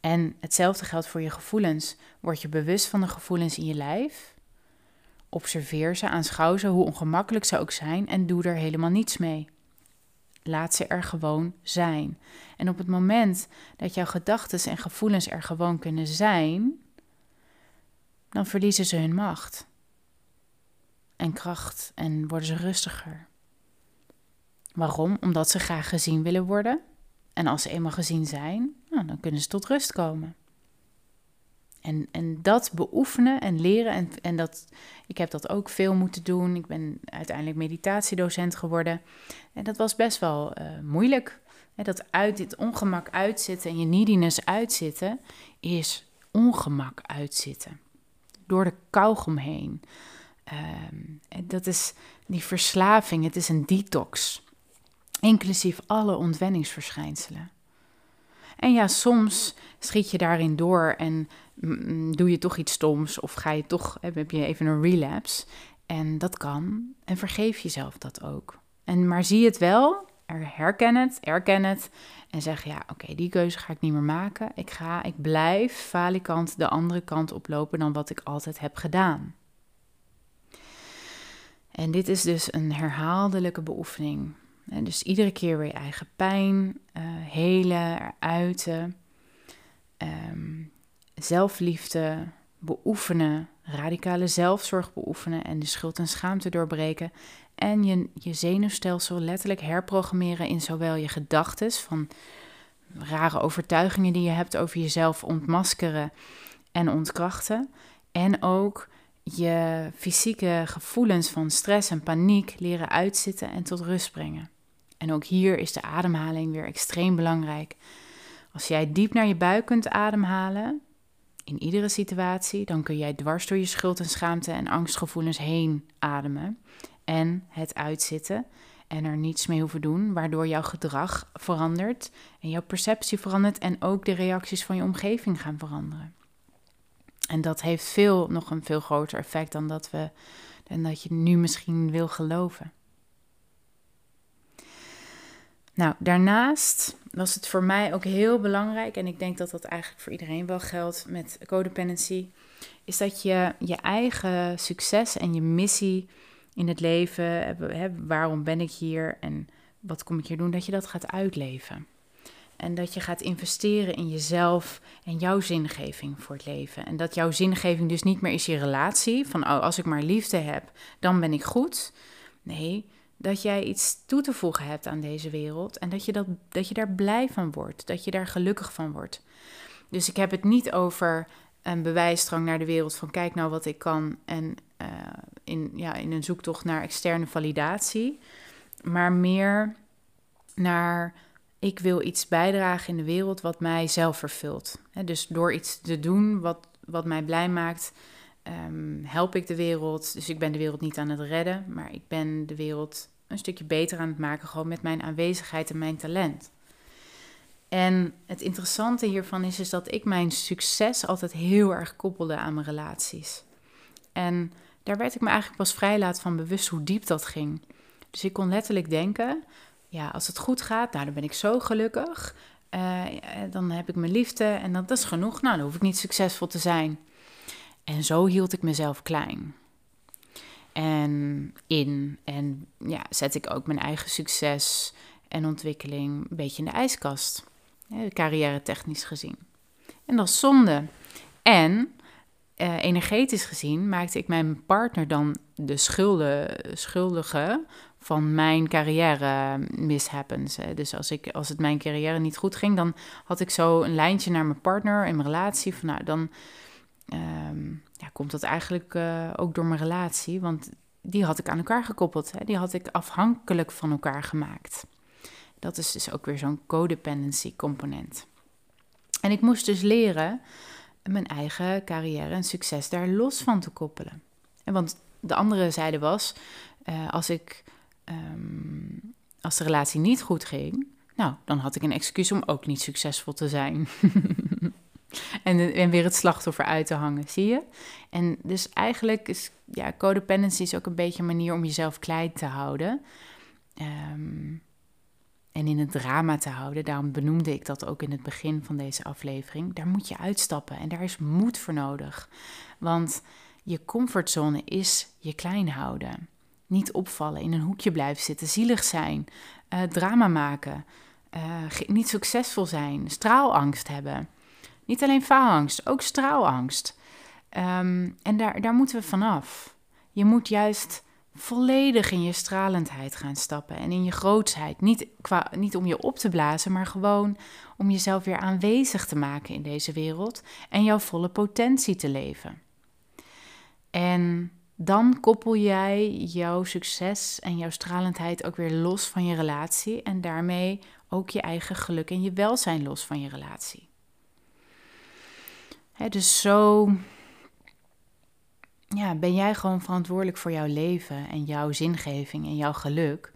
En hetzelfde geldt voor je gevoelens. Word je bewust van de gevoelens in je lijf? Observeer ze, aanschouw ze, hoe ongemakkelijk ze ook zijn, en doe er helemaal niets mee. Laat ze er gewoon zijn. En op het moment dat jouw gedachten en gevoelens er gewoon kunnen zijn, dan verliezen ze hun macht en kracht en worden ze rustiger. Waarom? Omdat ze graag gezien willen worden. En als ze eenmaal gezien zijn, nou, dan kunnen ze tot rust komen. En, en dat beoefenen en leren, en, en dat, ik heb dat ook veel moeten doen. Ik ben uiteindelijk meditatiedocent geworden. En dat was best wel uh, moeilijk. Dat uit dit ongemak uitzitten en je neediness uitzitten, is ongemak uitzitten. Door de kauwgom heen. Um, dat is die verslaving, het is een detox. Inclusief alle ontwenningsverschijnselen. En ja, soms schiet je daarin door en doe je toch iets stoms of ga je toch, heb je even een relapse. En dat kan. En vergeef jezelf dat ook. En maar zie het wel, herken het, erken het en zeg ja, oké, die keuze ga ik niet meer maken. Ik ga, ik blijf falikant de andere kant oplopen dan wat ik altijd heb gedaan. En dit is dus een herhaaldelijke beoefening. En dus iedere keer weer je eigen pijn uh, helen, uiten, um, zelfliefde beoefenen, radicale zelfzorg beoefenen en de schuld en schaamte doorbreken. En je, je zenuwstelsel letterlijk herprogrammeren in zowel je gedachten van rare overtuigingen die je hebt over jezelf ontmaskeren en ontkrachten. En ook je fysieke gevoelens van stress en paniek leren uitzitten en tot rust brengen. En ook hier is de ademhaling weer extreem belangrijk. Als jij diep naar je buik kunt ademhalen, in iedere situatie, dan kun jij dwars door je schuld en schaamte en angstgevoelens heen ademen en het uitzitten en er niets mee hoeven doen, waardoor jouw gedrag verandert en jouw perceptie verandert en ook de reacties van je omgeving gaan veranderen. En dat heeft veel, nog een veel groter effect dan dat, we, dan dat je nu misschien wil geloven. Nou, daarnaast was het voor mij ook heel belangrijk, en ik denk dat dat eigenlijk voor iedereen wel geldt met codependency, is dat je je eigen succes en je missie in het leven, hè, waarom ben ik hier en wat kom ik hier doen, dat je dat gaat uitleven. En dat je gaat investeren in jezelf en jouw zingeving voor het leven. En dat jouw zingeving dus niet meer is je relatie. Van oh, als ik maar liefde heb, dan ben ik goed. Nee, dat jij iets toe te voegen hebt aan deze wereld. En dat je, dat, dat je daar blij van wordt. Dat je daar gelukkig van wordt. Dus ik heb het niet over een bewijsdrang naar de wereld van kijk nou wat ik kan. En uh, in, ja, in een zoektocht naar externe validatie. Maar meer naar ik wil iets bijdragen in de wereld wat mij zelf vervult. dus door iets te doen wat, wat mij blij maakt, um, help ik de wereld. Dus ik ben de wereld niet aan het redden, maar ik ben de wereld een stukje beter aan het maken, gewoon met mijn aanwezigheid en mijn talent. En het interessante hiervan is, is dat ik mijn succes altijd heel erg koppelde aan mijn relaties. En daar werd ik me eigenlijk pas vrij laat van bewust hoe diep dat ging. Dus ik kon letterlijk denken, ja, als het goed gaat, nou, dan ben ik zo gelukkig. Uh, dan heb ik mijn liefde en dat, dat is genoeg. Nou, dan hoef ik niet succesvol te zijn. En zo hield ik mezelf klein. En in. En ja, zet ik ook mijn eigen succes en ontwikkeling een beetje in de ijskast. carrière technisch gezien. En dat is zonde. En uh, energetisch gezien maakte ik mijn partner dan de schuldige van mijn carrière mishappens. Dus als, ik, als het mijn carrière niet goed ging, dan had ik zo een lijntje naar mijn partner in mijn relatie. Van nou, dan ehm, ja, komt dat eigenlijk uh, ook door mijn relatie. Want die had ik aan elkaar gekoppeld. Hè? Die had ik afhankelijk van elkaar gemaakt. Dat is dus ook weer zo'n codependency component. En ik moest dus leren mijn eigen carrière en succes daar los van te koppelen. En want de andere zijde was, uh, als ik Ehm, als de relatie niet goed ging, nou, dan had ik een excuus om ook niet succesvol te zijn. (laughs) en, en weer het slachtoffer uit te hangen, zie je? En dus eigenlijk is ja, codependency is ook een beetje een manier om jezelf klein te houden. Ehm, en in het drama te houden. Daarom benoemde ik dat ook in het begin van deze aflevering. Daar moet je uitstappen en daar is moed voor nodig. Want je comfortzone is je klein houden. Niet opvallen, in een hoekje blijven zitten, zielig zijn, uh, drama maken, uh, niet succesvol zijn, straalangst hebben. Niet alleen faalangst, ook straalangst. Um, en daar, daar moeten we vanaf. Je moet juist volledig in je stralendheid gaan stappen en in je grootsheid. Niet, niet om je op te blazen, maar gewoon om jezelf weer aanwezig te maken in deze wereld en jouw volle potentie te leven. En dan koppel jij jouw succes en jouw stralendheid ook weer los van je relatie en daarmee ook je eigen geluk en je welzijn los van je relatie. Dus zo ja, ben jij gewoon verantwoordelijk voor jouw leven en jouw zingeving en jouw geluk.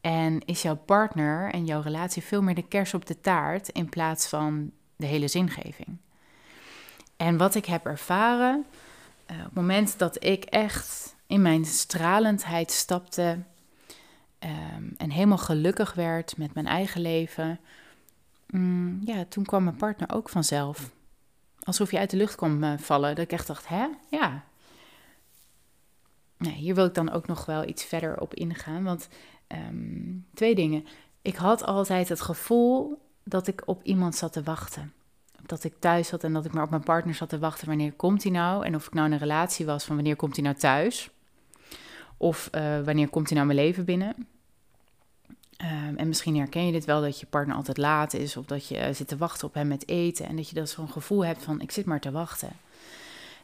En is jouw partner en jouw relatie veel meer de kers op de taart in plaats van de hele zingeving. En wat ik heb ervaren, uh, op het moment dat ik echt in mijn stralendheid stapte um, en helemaal gelukkig werd met mijn eigen leven, um, ja, toen kwam mijn partner ook vanzelf. Alsof je uit de lucht kwam uh, vallen. Dat ik echt dacht, hè? Ja, hier wil ik dan ook nog wel iets verder op ingaan. Want ehm, twee dingen. Ik had altijd het gevoel dat ik op iemand zat te wachten. Dat ik thuis zat en dat ik maar op mijn partner zat te wachten. Wanneer komt hij nou? En of ik nou in een relatie was van wanneer komt hij nou thuis? Of uh, wanneer komt hij nou mijn leven binnen? Um, en misschien herken je dit wel dat je partner altijd laat is. Of dat je uh, zit te wachten op hem met eten. En dat je dat zo'n gevoel hebt van ik zit maar te wachten.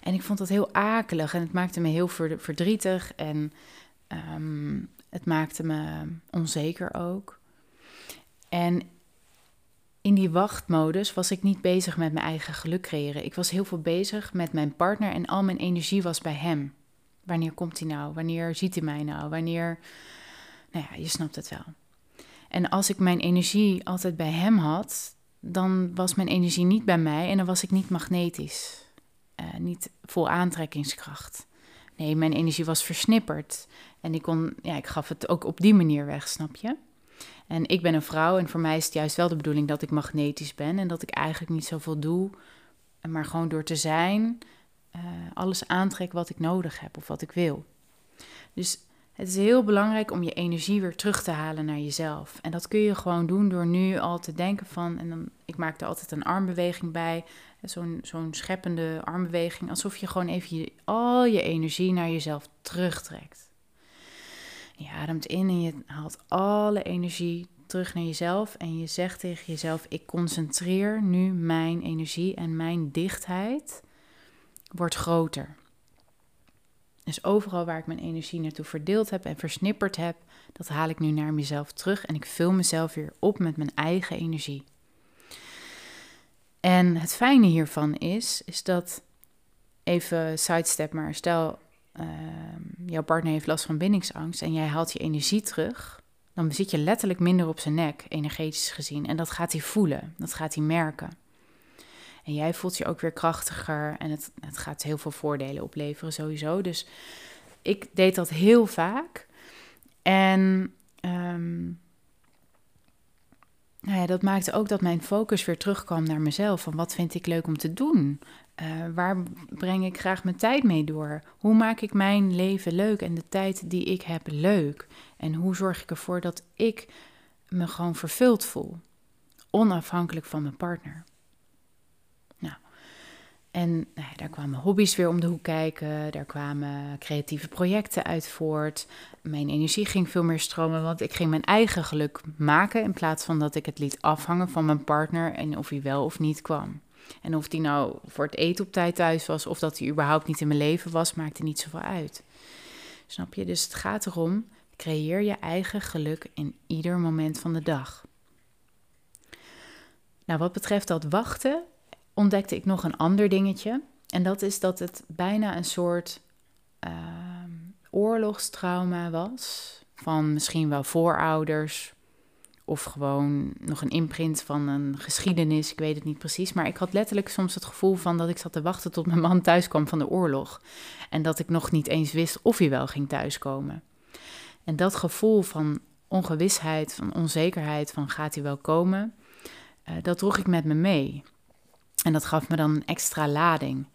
En ik vond dat heel akelig en het maakte me heel verdrietig en ehm, het maakte me onzeker ook. En in die wachtmodus was ik niet bezig met mijn eigen geluk creëren. Ik was heel veel bezig met mijn partner en al mijn energie was bij hem. Wanneer komt hij nou? Wanneer ziet hij mij nou? Wanneer. Nou ja, je snapt het wel. En als ik mijn energie altijd bij hem had, dan was mijn energie niet bij mij en dan was ik niet magnetisch. Eh, niet vol aantrekkingskracht. Nee, mijn energie was versnipperd. En ik, kon, ja, ik gaf het ook op die manier weg, snap je? En ik ben een vrouw en voor mij is het juist wel de bedoeling dat ik magnetisch ben en dat ik eigenlijk niet zoveel doe, maar gewoon door te zijn uh, alles aantrek wat ik nodig heb of wat ik wil. Dus het is heel belangrijk om je energie weer terug te halen naar jezelf. En dat kun je gewoon doen door nu al te denken van, en dan, ik maak er altijd een armbeweging bij, zo'n zo'n scheppende armbeweging, alsof je gewoon even je, al je energie naar jezelf terugtrekt. Je ademt in en je haalt alle energie terug naar jezelf en je zegt tegen jezelf: ik concentreer nu mijn energie en mijn dichtheid wordt groter. Dus overal waar ik mijn energie naartoe verdeeld heb en versnipperd heb, dat haal ik nu naar mezelf terug en ik vul mezelf weer op met mijn eigen energie. En het fijne hiervan is, is dat, even sidestep maar, stel uh, jouw partner heeft last van bindingsangst en jij haalt je energie terug, dan zit je letterlijk minder op zijn nek, energetisch gezien. En dat gaat hij voelen, dat gaat hij merken. En jij voelt je ook weer krachtiger en het, het gaat heel veel voordelen opleveren sowieso. Dus ik deed dat heel vaak. En um, nou ja, dat maakte ook dat mijn focus weer terugkwam naar mezelf. Van wat vind ik leuk om te doen? Uh, waar breng ik graag mijn tijd mee door? Hoe maak ik mijn leven leuk en de tijd die ik heb leuk? En hoe zorg ik ervoor dat ik me gewoon vervuld voel? Onafhankelijk van mijn partner. En nou daar kwamen hobby's weer om de hoek kijken. Daar kwamen creatieve projecten uit voort. Mijn energie ging veel meer stromen, want ik ging mijn eigen geluk maken. In plaats van dat ik het liet afhangen van mijn partner en of hij wel of niet kwam. En of die nou voor het eten op tijd thuis was of dat hij überhaupt niet in mijn leven was, maakte niet zoveel uit. Snap je? Dus het gaat erom: creëer je eigen geluk in ieder moment van de dag. Nou, wat betreft dat wachten, ontdekte ik nog een ander dingetje. En dat is dat het bijna een soort uh, oorlogstrauma was. Van misschien wel voorouders. Of gewoon nog een imprint van een geschiedenis. Ik weet het niet precies. Maar ik had letterlijk soms het gevoel van dat ik zat te wachten tot mijn man thuis kwam van de oorlog. En dat ik nog niet eens wist of hij wel ging thuiskomen. En dat gevoel van ongewisheid, van onzekerheid, van gaat hij wel komen, uh, dat droeg ik met me mee. En dat gaf me dan extra lading.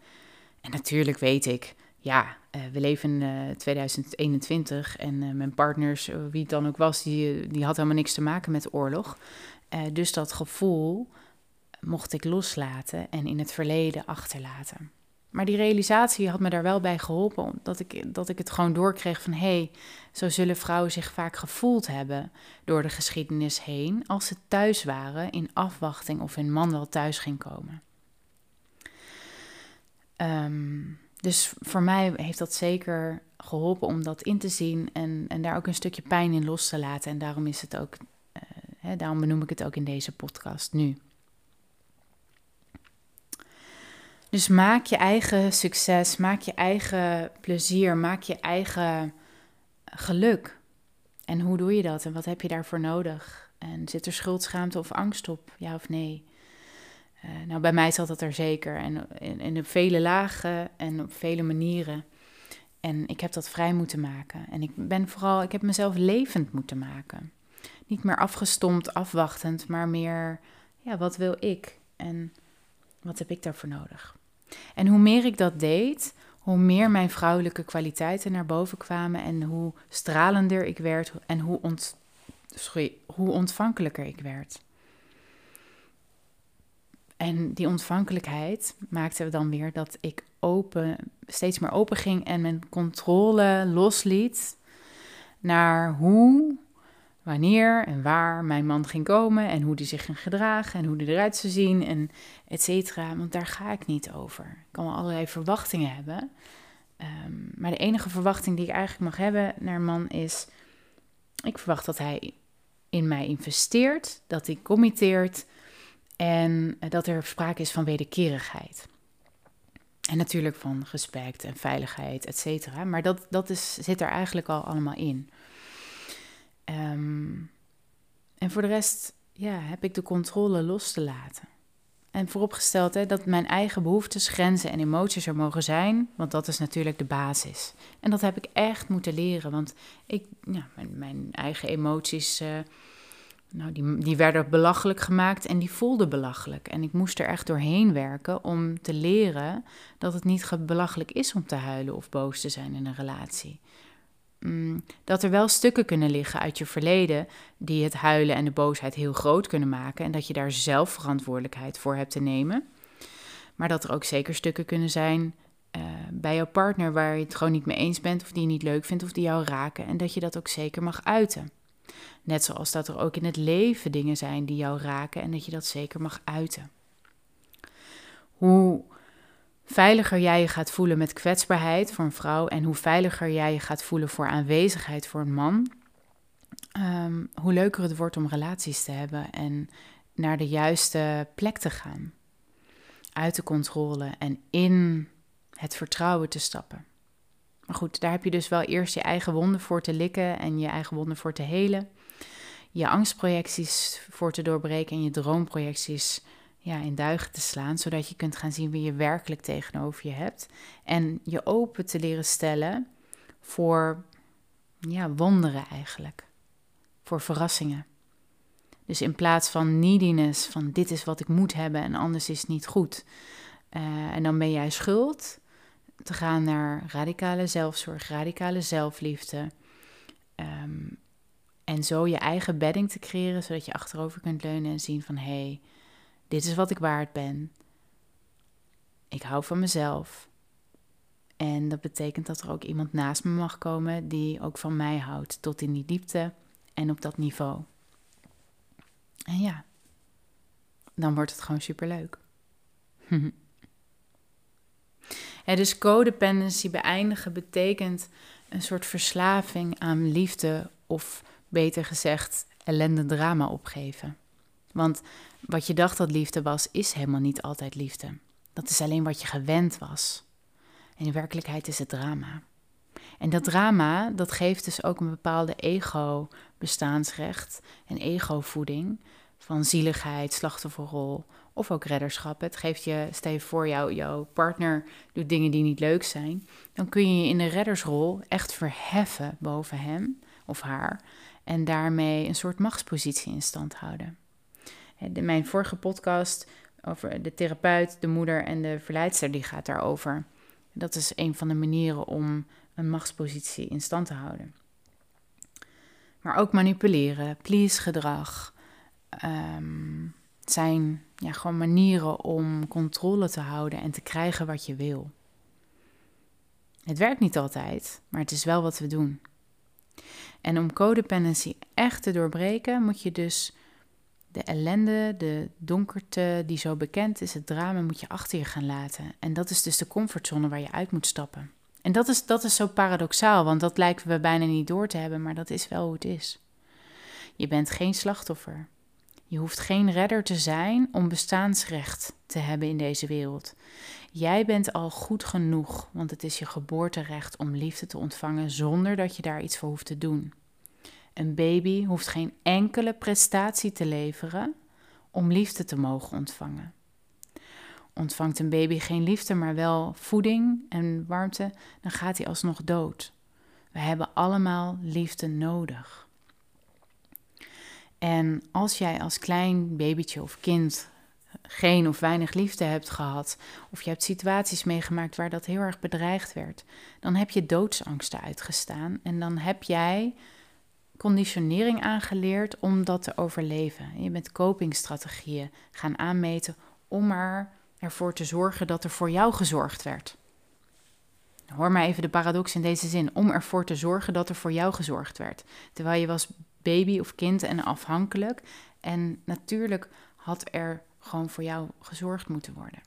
En natuurlijk weet ik, ja, uh, we leven in 2021 en mijn partners, wie het dan ook was, die, die had helemaal niks te maken met oorlog. dus dat gevoel mocht ik loslaten en in het verleden achterlaten. Maar die realisatie had me daar wel bij geholpen, dat ik, dat ik het gewoon doorkreeg van hé, hey, zo zullen vrouwen zich vaak gevoeld hebben door de geschiedenis heen als ze thuis waren in afwachting of hun man wel thuis ging komen. Um, dus voor mij heeft dat zeker geholpen om dat in te zien en, en daar ook een stukje pijn in los te laten. En daarom is het ook, uh, hè, daarom benoem ik het ook in deze podcast nu. Dus maak je eigen succes, maak je eigen plezier, maak je eigen geluk. En hoe doe je dat en wat heb je daarvoor nodig? En zit er schuldschaamte of angst op, ja of nee? Uh, nou, bij mij zat dat er zeker. En, op vele lagen en op vele manieren. En ik heb dat vrij moeten maken. En ik ben vooral, ik heb mezelf levend moeten maken. Niet meer afgestompt, afwachtend, maar meer, ja, wat wil ik? En wat heb ik daarvoor nodig? En hoe meer ik dat deed, hoe meer mijn vrouwelijke kwaliteiten naar boven kwamen en hoe stralender ik werd en hoe, ont, hoe ontvankelijker ik werd. En die ontvankelijkheid maakte dan weer dat ik open, steeds meer open ging en mijn controle losliet naar hoe wanneer en waar mijn man ging komen en hoe die zich ging gedragen en hoe die eruit zou zien en et cetera. Want daar ga ik niet over. Ik kan wel allerlei verwachtingen hebben. Ehm, maar de enige verwachting die ik eigenlijk mag hebben naar een man is: ik verwacht dat hij in mij investeert, dat hij committeert en dat er sprake is van wederkerigheid. En natuurlijk van respect en veiligheid, et cetera. Maar dat, dat is, zit er eigenlijk al allemaal in. Um, en voor de rest ja, heb ik de controle los te laten. En vooropgesteld hè, dat mijn eigen behoeftes, grenzen en emoties er mogen zijn, want dat is natuurlijk de basis. En dat heb ik echt moeten leren, want ik, ja, mijn, mijn eigen emoties, uh, nou, die, die werden belachelijk gemaakt en die voelden belachelijk. En ik moest er echt doorheen werken om te leren dat het niet belachelijk is om te huilen of boos te zijn in een relatie. Mm, dat er wel stukken kunnen liggen uit je verleden die het huilen en de boosheid heel groot kunnen maken en dat je daar zelf verantwoordelijkheid voor hebt te nemen. Maar dat er ook zeker stukken kunnen zijn uh, bij jouw partner waar je het gewoon niet mee eens bent of die je niet leuk vindt of die jou raken en dat je dat ook zeker mag uiten. Net zoals dat er ook in het leven dingen zijn die jou raken en dat je dat zeker mag uiten. Hoe veiliger jij je gaat voelen met kwetsbaarheid voor een vrouw en hoe veiliger jij je gaat voelen voor aanwezigheid voor een man, ehm, hoe leuker het wordt om relaties te hebben en naar de juiste plek te gaan. Uit de controle en in het vertrouwen te stappen. Maar goed, daar heb je dus wel eerst je eigen wonden voor te likken en je eigen wonden voor te helen. Je angstprojecties voor te doorbreken en je droomprojecties ja, in duigen te slaan, zodat je kunt gaan zien wie je werkelijk tegenover je hebt. En je open te leren stellen voor ja, wonderen eigenlijk. Voor verrassingen. Dus in plaats van neediness, van dit is wat ik moet hebben en anders is het niet goed. Uh, en dan ben jij schuld. Te gaan naar radicale zelfzorg, radicale zelfliefde. Um, en zo je eigen bedding te creëren, zodat je achterover kunt leunen en zien van hé, hey, dit is wat ik waard ben. Ik hou van mezelf. En dat betekent dat er ook iemand naast me mag komen die ook van mij houdt, tot in die diepte en op dat niveau. En ja, dan wordt het gewoon superleuk. (laughs) ja, dus codependency beëindigen betekent een soort verslaving aan liefde of beter gezegd ellende drama opgeven. Want wat je dacht dat liefde was, is helemaal niet altijd liefde. Dat is alleen wat je gewend was. En in werkelijkheid is het drama. En dat drama, dat geeft dus ook een bepaalde ego-bestaansrecht en ego-voeding van zieligheid, slachtofferrol of ook redderschap. Het geeft je, stel je voor, jou, jouw partner doet dingen die niet leuk zijn, dan kun je je in de reddersrol echt verheffen boven hem of haar en daarmee een soort machtspositie in stand houden. Mijn vorige podcast over de therapeut, de moeder en de verleidster, die gaat daarover. Dat is een van de manieren om een machtspositie in stand te houden. Maar ook manipuleren, please gedrag, um, zijn ja, gewoon manieren om controle te houden en te krijgen wat je wil. Het werkt niet altijd, maar het is wel wat we doen. En om codependency echt te doorbreken, moet je dus de ellende, de donkerte die zo bekend is, het drama, moet je achter je gaan laten. En dat is dus de comfortzone waar je uit moet stappen. En dat is, dat is zo paradoxaal, want dat lijken we bijna niet door te hebben, maar dat is wel hoe het is. Je bent geen slachtoffer. Je hoeft geen redder te zijn om bestaansrecht te hebben in deze wereld. Jij bent al goed genoeg, want het is je geboorterecht om liefde te ontvangen zonder dat je daar iets voor hoeft te doen. Een baby hoeft geen enkele prestatie te leveren om liefde te mogen ontvangen. Ontvangt een baby geen liefde, maar wel voeding en warmte, dan gaat hij alsnog dood. We hebben allemaal liefde nodig. En als jij als klein babytje of kind geen of weinig liefde hebt gehad, of je hebt situaties meegemaakt waar dat heel erg bedreigd werd, dan heb je doodsangsten uitgestaan en dan heb jij conditionering aangeleerd om dat te overleven. Je bent copingstrategieën gaan aanmeten om er ervoor te zorgen dat er voor jou gezorgd werd. Hoor maar even de paradox in deze zin: om ervoor te zorgen dat er voor jou gezorgd werd. Terwijl je was baby of kind en afhankelijk. En natuurlijk had er gewoon voor jou gezorgd moeten worden.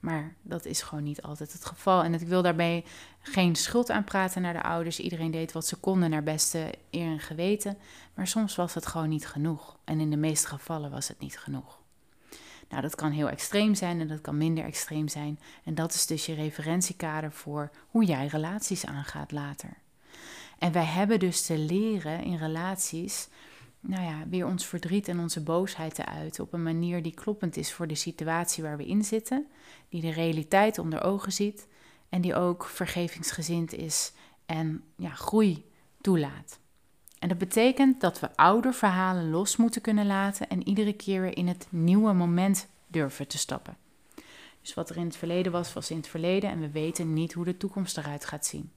Maar dat is gewoon niet altijd het geval. En ik wil daarbij geen schuld aanpraten naar de ouders. Iedereen deed wat ze konden naar beste eer en geweten. Maar soms was het gewoon niet genoeg. En in de meeste gevallen was het niet genoeg. Nou, dat kan heel extreem zijn en dat kan minder extreem zijn. En dat is dus je referentiekader voor hoe jij relaties aangaat later. En wij hebben dus te leren in relaties, nou ja, weer ons verdriet en onze boosheid te uiten op een manier die kloppend is voor de situatie waar we in zitten, die de realiteit onder ogen ziet en die ook vergevingsgezind is en ja, groei toelaat. En dat betekent dat we oude verhalen los moeten kunnen laten en iedere keer weer in het nieuwe moment durven te stappen. Dus wat er in het verleden was, was in het verleden en we weten niet hoe de toekomst eruit gaat zien.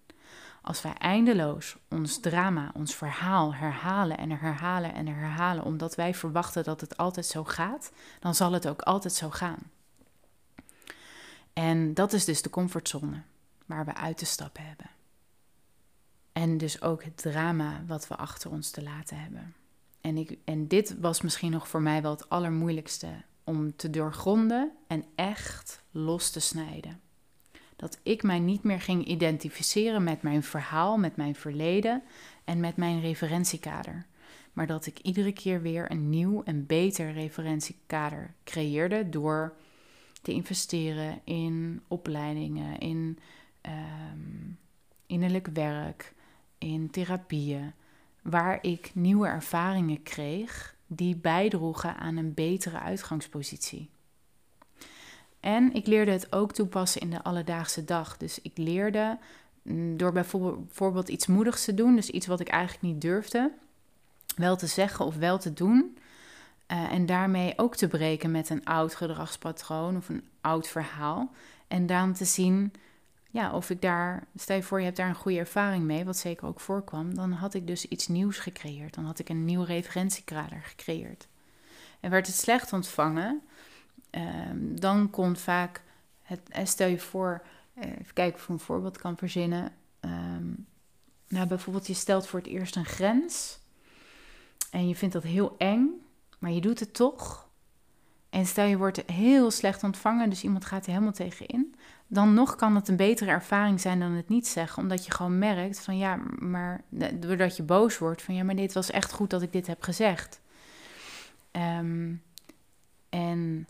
Als wij eindeloos ons drama, ons verhaal herhalen en herhalen en herhalen, omdat wij verwachten dat het altijd zo gaat, dan zal het ook altijd zo gaan. En dat is dus de comfortzone waar we uit te stappen hebben. En dus ook het drama wat we achter ons te laten hebben. En, ik, en dit was misschien nog voor mij wel het allermoeilijkste om te doorgronden en echt los te snijden dat ik mij niet meer ging identificeren met mijn verhaal, met mijn verleden en met mijn referentiekader. Maar dat ik iedere keer weer een nieuw en beter referentiekader creëerde door te investeren in opleidingen, in um, innerlijk werk, in therapieën, waar ik nieuwe ervaringen kreeg die bijdroegen aan een betere uitgangspositie. En ik leerde het ook toepassen in de alledaagse dag. Dus ik leerde mm, door bijvoorbeeld iets moedigs te doen, dus iets wat ik eigenlijk niet durfde, wel te zeggen of wel te doen. Uh, en daarmee ook te breken met een oud gedragspatroon of een oud verhaal. En dan te zien ja, of ik daar, stel je voor je hebt daar een goede ervaring mee, wat zeker ook voorkwam, dan had ik dus iets nieuws gecreëerd. Dan had ik een nieuw referentiekader gecreëerd. En werd het slecht ontvangen, Ehm, dan komt vaak, het, eh, stel je voor, uh, even kijken of ik een voorbeeld kan verzinnen. Ehm, nou, bijvoorbeeld, je stelt voor het eerst een grens en je vindt dat heel eng, maar je doet het toch. En stel je wordt heel slecht ontvangen, dus iemand gaat er helemaal tegenin. Dan nog kan het een betere ervaring zijn dan het niet zeggen. Omdat je gewoon merkt van ja, maar doordat je boos wordt van ja, maar dit was echt goed dat ik dit heb gezegd. Ehm, en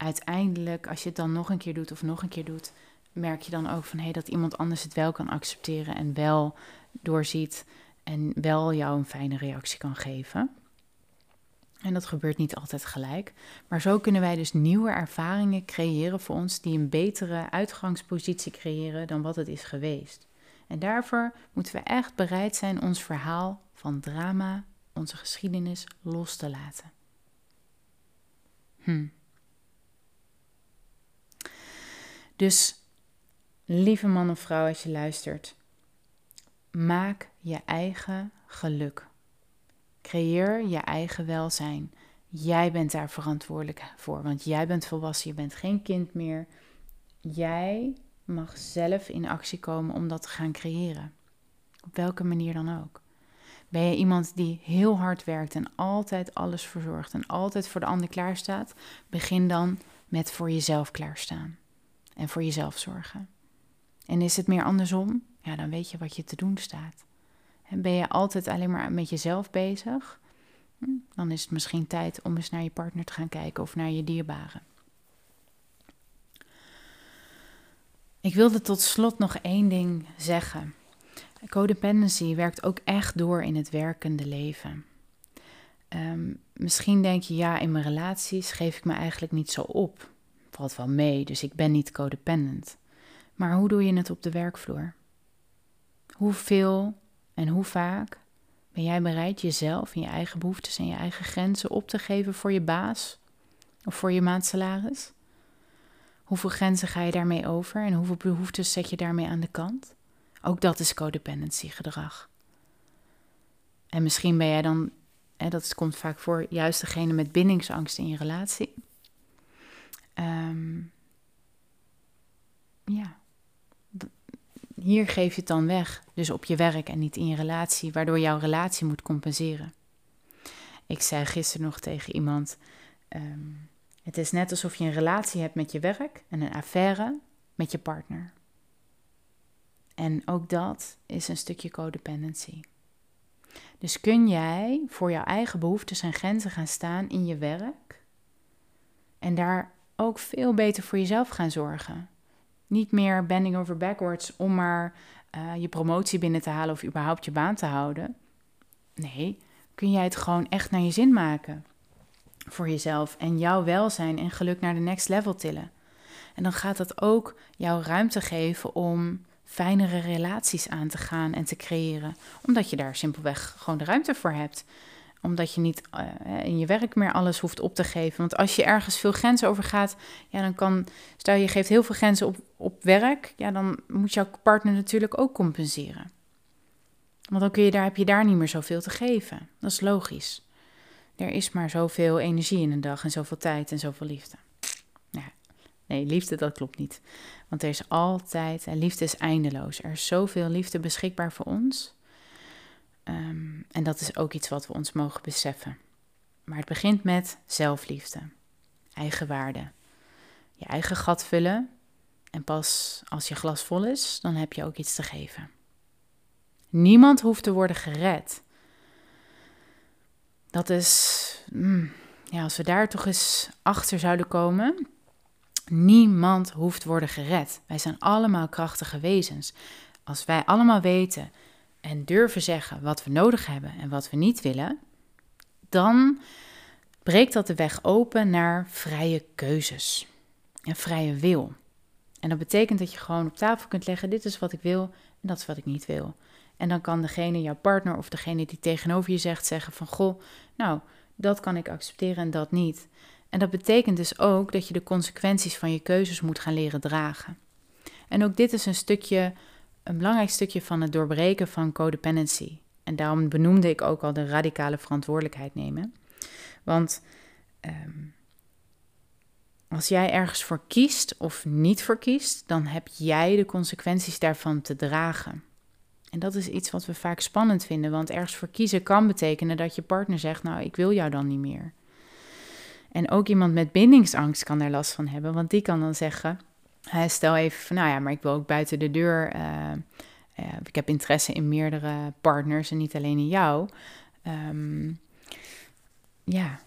uiteindelijk, als je het dan nog een keer doet of nog een keer doet, merk je dan ook van hé, hey, dat iemand anders het wel kan accepteren en wel doorziet en wel jou een fijne reactie kan geven. En dat gebeurt niet altijd gelijk. Maar zo kunnen wij dus nieuwe ervaringen creëren voor ons die een betere uitgangspositie creëren dan wat het is geweest. En daarvoor moeten we echt bereid zijn ons verhaal van drama, onze geschiedenis, los te laten. Hm. Dus, lieve man of vrouw, als je luistert, maak je eigen geluk. Creëer je eigen welzijn. Jij bent daar verantwoordelijk voor, want jij bent volwassen, je bent geen kind meer. Jij mag zelf in actie komen om dat te gaan creëren. Op welke manier dan ook. Ben je iemand die heel hard werkt en altijd alles verzorgt en altijd voor de ander klaarstaat? Begin dan met voor jezelf klaarstaan en voor jezelf zorgen. En is het meer andersom? Ja, dan weet je wat je te doen staat. En ben je altijd alleen maar met jezelf bezig? Hm, dan is het misschien tijd om eens naar je partner te gaan kijken of naar je dierbaren. Ik wilde tot slot nog één ding zeggen. Codependency werkt ook echt door in het werkende leven. Ehm, misschien denk je, ja, in mijn relaties geef ik me eigenlijk niet zo op. Valt wel mee, dus ik ben niet codependent. Maar hoe doe je het op de werkvloer? Hoeveel en hoe vaak ben jij bereid jezelf en je eigen behoeftes en je eigen grenzen op te geven voor je baas of voor je maandsalaris? Hoeveel grenzen ga je daarmee over en hoeveel behoeftes zet je daarmee aan de kant? Ook dat is codependency gedrag. En misschien ben jij dan, hè, dat komt vaak voor, juist degene met bindingsangst in je relatie. Um, ja, hier geef je het dan weg, dus op je werk en niet in je relatie, waardoor jouw relatie moet compenseren. Ik zei gisteren nog tegen iemand: ehm, Het is net alsof je een relatie hebt met je werk en een affaire met je partner. En ook dat is een stukje codependency. Dus kun jij voor jouw eigen behoeftes en grenzen gaan staan in je werk en daar ook veel beter voor jezelf gaan zorgen. Niet meer bending over backwards om maar uh, je promotie binnen te halen of überhaupt je baan te houden. Nee, kun jij het gewoon echt naar je zin maken voor jezelf en jouw welzijn en geluk naar de next level tillen. En dan gaat dat ook jouw ruimte geven om fijnere relaties aan te gaan en te creëren, omdat je daar simpelweg gewoon de ruimte voor hebt omdat je niet uh, in je werk meer alles hoeft op te geven. Want als je ergens veel grenzen over gaat, ja, dan kan. Stel je geeft heel veel grenzen op, op werk, ja, dan moet jouw partner natuurlijk ook compenseren. Want dan kun je daar, heb je daar niet meer zoveel te geven. Dat is logisch. Er is maar zoveel energie in een dag en zoveel tijd en zoveel liefde. Ja, nee, liefde, dat klopt niet. Want er is altijd, en liefde is eindeloos. Er is zoveel liefde beschikbaar voor ons. Ehm, en dat is ook iets wat we ons mogen beseffen. Maar het begint met zelfliefde, eigenwaarde, je eigen gat vullen. En pas als je glas vol is, dan heb je ook iets te geven. Niemand hoeft te worden gered. Dat is, mm, ja, als we daar toch eens achter zouden komen. Niemand hoeft worden gered. Wij zijn allemaal krachtige wezens. Als wij allemaal weten en durven zeggen wat we nodig hebben en wat we niet willen, dan breekt dat de weg open naar vrije keuzes en vrije wil. En dat betekent dat je gewoon op tafel kunt leggen: dit is wat ik wil en dat is wat ik niet wil. En dan kan degene, jouw partner of degene die tegenover je zegt, zeggen van goh, nou, dat kan ik accepteren en dat niet. En dat betekent dus ook dat je de consequenties van je keuzes moet gaan leren dragen. En ook dit is een stukje een belangrijk stukje van het doorbreken van codependency. En daarom benoemde ik ook al de radicale verantwoordelijkheid nemen. Want ehm, als jij ergens voor kiest of niet voor kiest, dan heb jij de consequenties daarvan te dragen. En dat is iets wat we vaak spannend vinden, want ergens voor kiezen kan betekenen dat je partner zegt: Nou, ik wil jou dan niet meer. En ook iemand met bindingsangst kan daar last van hebben, want die kan dan zeggen: stel even nou ja, maar ik wil ook buiten de deur. Uh, ik heb interesse in meerdere partners en niet alleen in jou. Um, ja,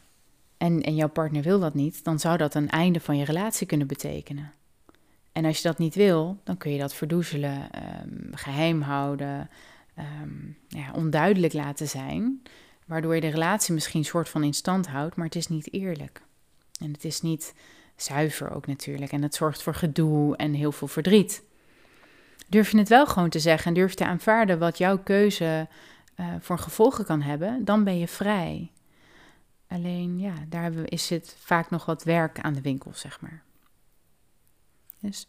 en, en jouw partner wil dat niet, dan zou dat een einde van je relatie kunnen betekenen. En als je dat niet wil, dan kun je dat verdoezelen, um, geheim houden, um, ja, onduidelijk laten zijn, waardoor je de relatie misschien een soort van in stand houdt, maar het is niet eerlijk. En het is niet zuiver ook natuurlijk. En het zorgt voor gedoe en heel veel verdriet. Durf je het wel gewoon te zeggen en durf te aanvaarden wat jouw keuze uh, voor gevolgen kan hebben, dan ben je vrij. Alleen ja, daar is het vaak nog wat werk aan de winkel, zeg maar. Dus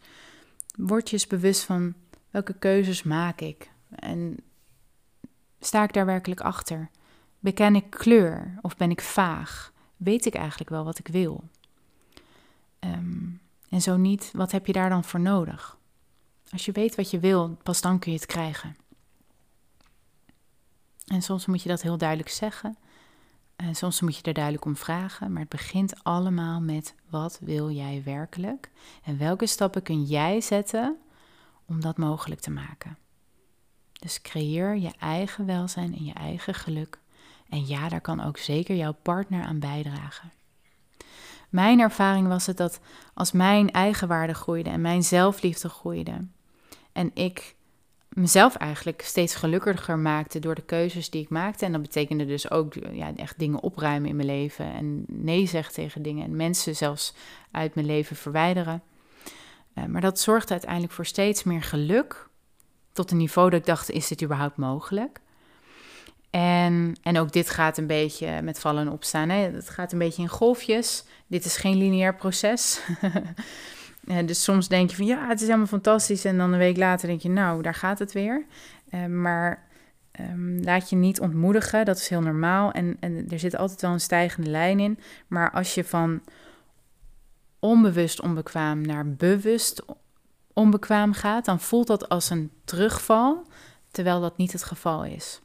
word je eens bewust van welke keuzes maak ik en sta ik daar werkelijk achter? Beken ik kleur of ben ik vaag? Weet ik eigenlijk wel wat ik wil? Ehm, en zo niet, wat heb je daar dan voor nodig? Als je weet wat je wil, pas dan kun je het krijgen. En soms moet je dat heel duidelijk zeggen. En soms moet je er duidelijk om vragen. Maar het begint allemaal met wat wil jij werkelijk? En welke stappen kun jij zetten om dat mogelijk te maken? Dus creëer je eigen welzijn en je eigen geluk. En ja, daar kan ook zeker jouw partner aan bijdragen. Mijn ervaring was het dat als mijn eigenwaarde groeide en mijn zelfliefde groeide en ik mezelf eigenlijk steeds gelukkiger maakte door de keuzes die ik maakte. En dat betekende dus ook ja, echt dingen opruimen in mijn leven en nee zeggen tegen dingen en mensen zelfs uit mijn leven verwijderen. Uh, maar dat zorgde uiteindelijk voor steeds meer geluk. Tot een niveau dat ik dacht, is dit überhaupt mogelijk? En, en ook dit gaat een beetje met vallen en opstaan. Hè? Het gaat een beetje in golfjes. Dit is geen lineair proces. (laughs) dus soms denk je van ja, het is helemaal fantastisch. En dan een week later denk je, nou, daar gaat het weer. Uh, maar um, laat je niet ontmoedigen. Dat is heel normaal. En, en er zit altijd wel een stijgende lijn in. Maar als je van onbewust onbekwaam naar bewust onbekwaam gaat, dan voelt dat als een terugval, terwijl dat niet het geval is.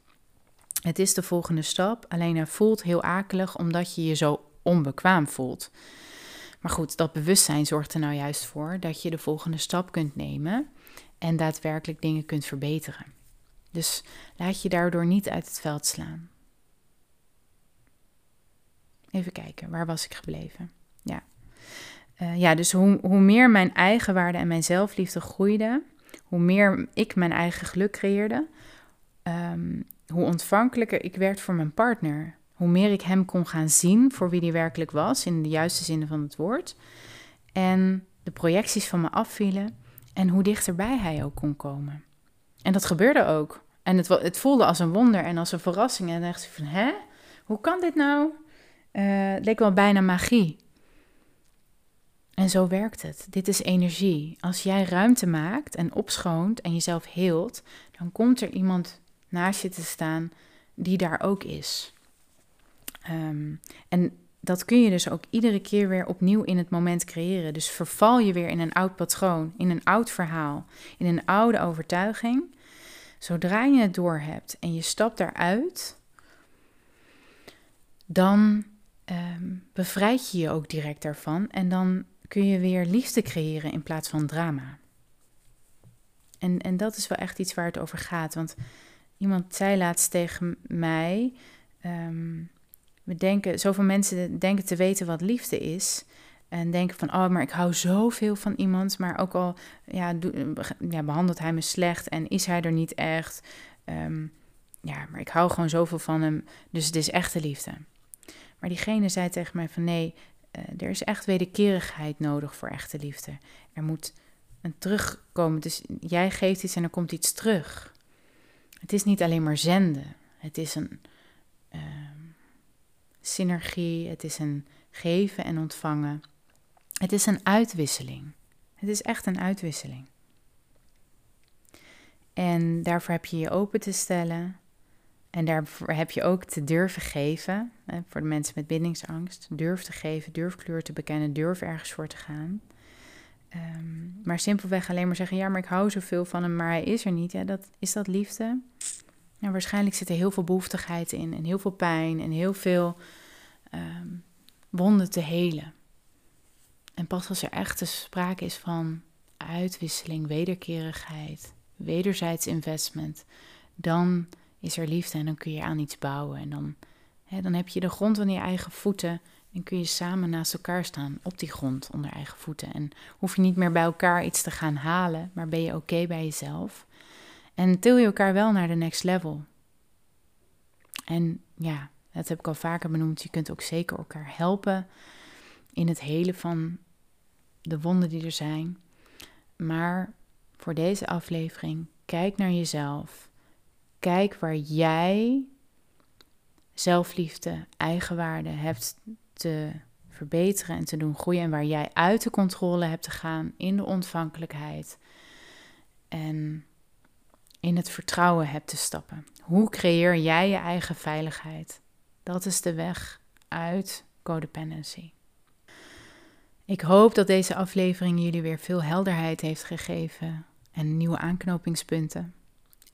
Het is de volgende stap, alleen hij voelt heel akelig omdat je je zo onbekwaam voelt. Maar goed, dat bewustzijn zorgt er nou juist voor dat je de volgende stap kunt nemen en daadwerkelijk dingen kunt verbeteren. Dus laat je daardoor niet uit het veld slaan. Even kijken, waar was ik gebleven? Ja, uh, ja dus hoe, hoe meer mijn eigen waarde en mijn zelfliefde groeide, hoe meer ik mijn eigen geluk creëerde, um, hoe ontvankelijker ik werd voor mijn partner. Hoe meer ik hem kon gaan zien voor wie hij werkelijk was, in de juiste zin van het woord. En de projecties van me afvielen en hoe dichterbij hij ook kon komen. En dat gebeurde ook. En het, het voelde als een wonder en als een verrassing. En dacht ik van, hè? Hoe kan dit nou? Uh, het leek wel bijna magie. En zo werkt het. Dit is energie. Als jij ruimte maakt en opschoont en jezelf heelt, dan komt er iemand naast je te staan die daar ook is. Ehm, en dat kun je dus ook iedere keer weer opnieuw in het moment creëren. Dus verval je weer in een oud patroon, in een oud verhaal, in een oude overtuiging. Zodra je het door hebt en je stapt daaruit, dan um, bevrijd je je ook direct daarvan. En dan kun je weer liefde creëren in plaats van drama. En, en dat is wel echt iets waar het over gaat. Want Iemand zei laatst tegen mij: ehm, we denken, zoveel mensen denken te weten wat liefde is. En denken van, oh, maar ik hou zoveel van iemand. Maar ook al ja, ja, behandelt hij me slecht en is hij er niet echt. Ehm, ja, maar ik hou gewoon zoveel van hem. Dus het is echte liefde. Maar diegene zei tegen mij van, nee, uh, er is echt wederkerigheid nodig voor echte liefde. Er moet een terugkomen. Dus jij geeft iets en er komt iets terug. Het is niet alleen maar zenden. Het is een uh, synergie. Het is een geven en ontvangen. Het is een uitwisseling. Het is echt een uitwisseling. En daarvoor heb je je open te stellen. En daarvoor heb je ook te durven geven. Hè, voor de mensen met bindingsangst. Durf te geven, durf kleur te bekennen, durf ergens voor te gaan. Um, maar simpelweg alleen maar zeggen, ja, maar ik hou zoveel van hem, maar hij is er niet. Ja, dat, is dat liefde? Nou, waarschijnlijk zit er heel veel behoeftigheid in en heel veel pijn en heel veel um, wonden te helen. En pas als er echt sprake is van uitwisseling, wederkerigheid, wederzijds investment, dan is er liefde en dan kun je aan iets bouwen. En dan, hè, dan heb je de grond onder je eigen voeten en kun je samen naast elkaar staan op die grond onder eigen voeten. En hoef je niet meer bij elkaar iets te gaan halen, maar ben je oké bij jezelf. En til je elkaar wel naar de next level. En ja, dat heb ik al vaker benoemd. Je kunt ook zeker elkaar helpen in het helen van de wonden die er zijn. Maar voor deze aflevering. Kijk naar jezelf. Kijk waar jij zelfliefde, eigenwaarde hebt te verbeteren en te doen groeien. En waar jij uit de controle hebt te gaan in de ontvankelijkheid. En in het vertrouwen hebt te stappen. Hoe creëer jij je eigen veiligheid? Dat is de weg uit codependency. Ik hoop dat deze aflevering jullie weer veel helderheid heeft gegeven en nieuwe aanknopingspunten.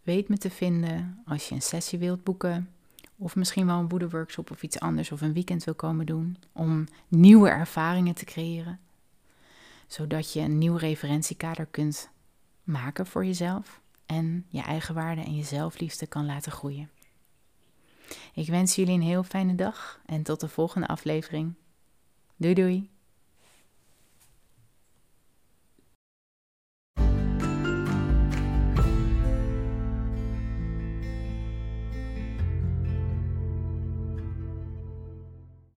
Weet me te vinden als je een sessie wilt boeken, of misschien wel een woede-workshop of iets anders, of een weekend wil komen doen, om nieuwe ervaringen te creëren, zodat je een nieuw referentiekader kunt maken voor jezelf en je eigen waarde en je zelfliefde kan laten groeien. Ik wens jullie een heel fijne dag en tot de volgende aflevering. Doei doei!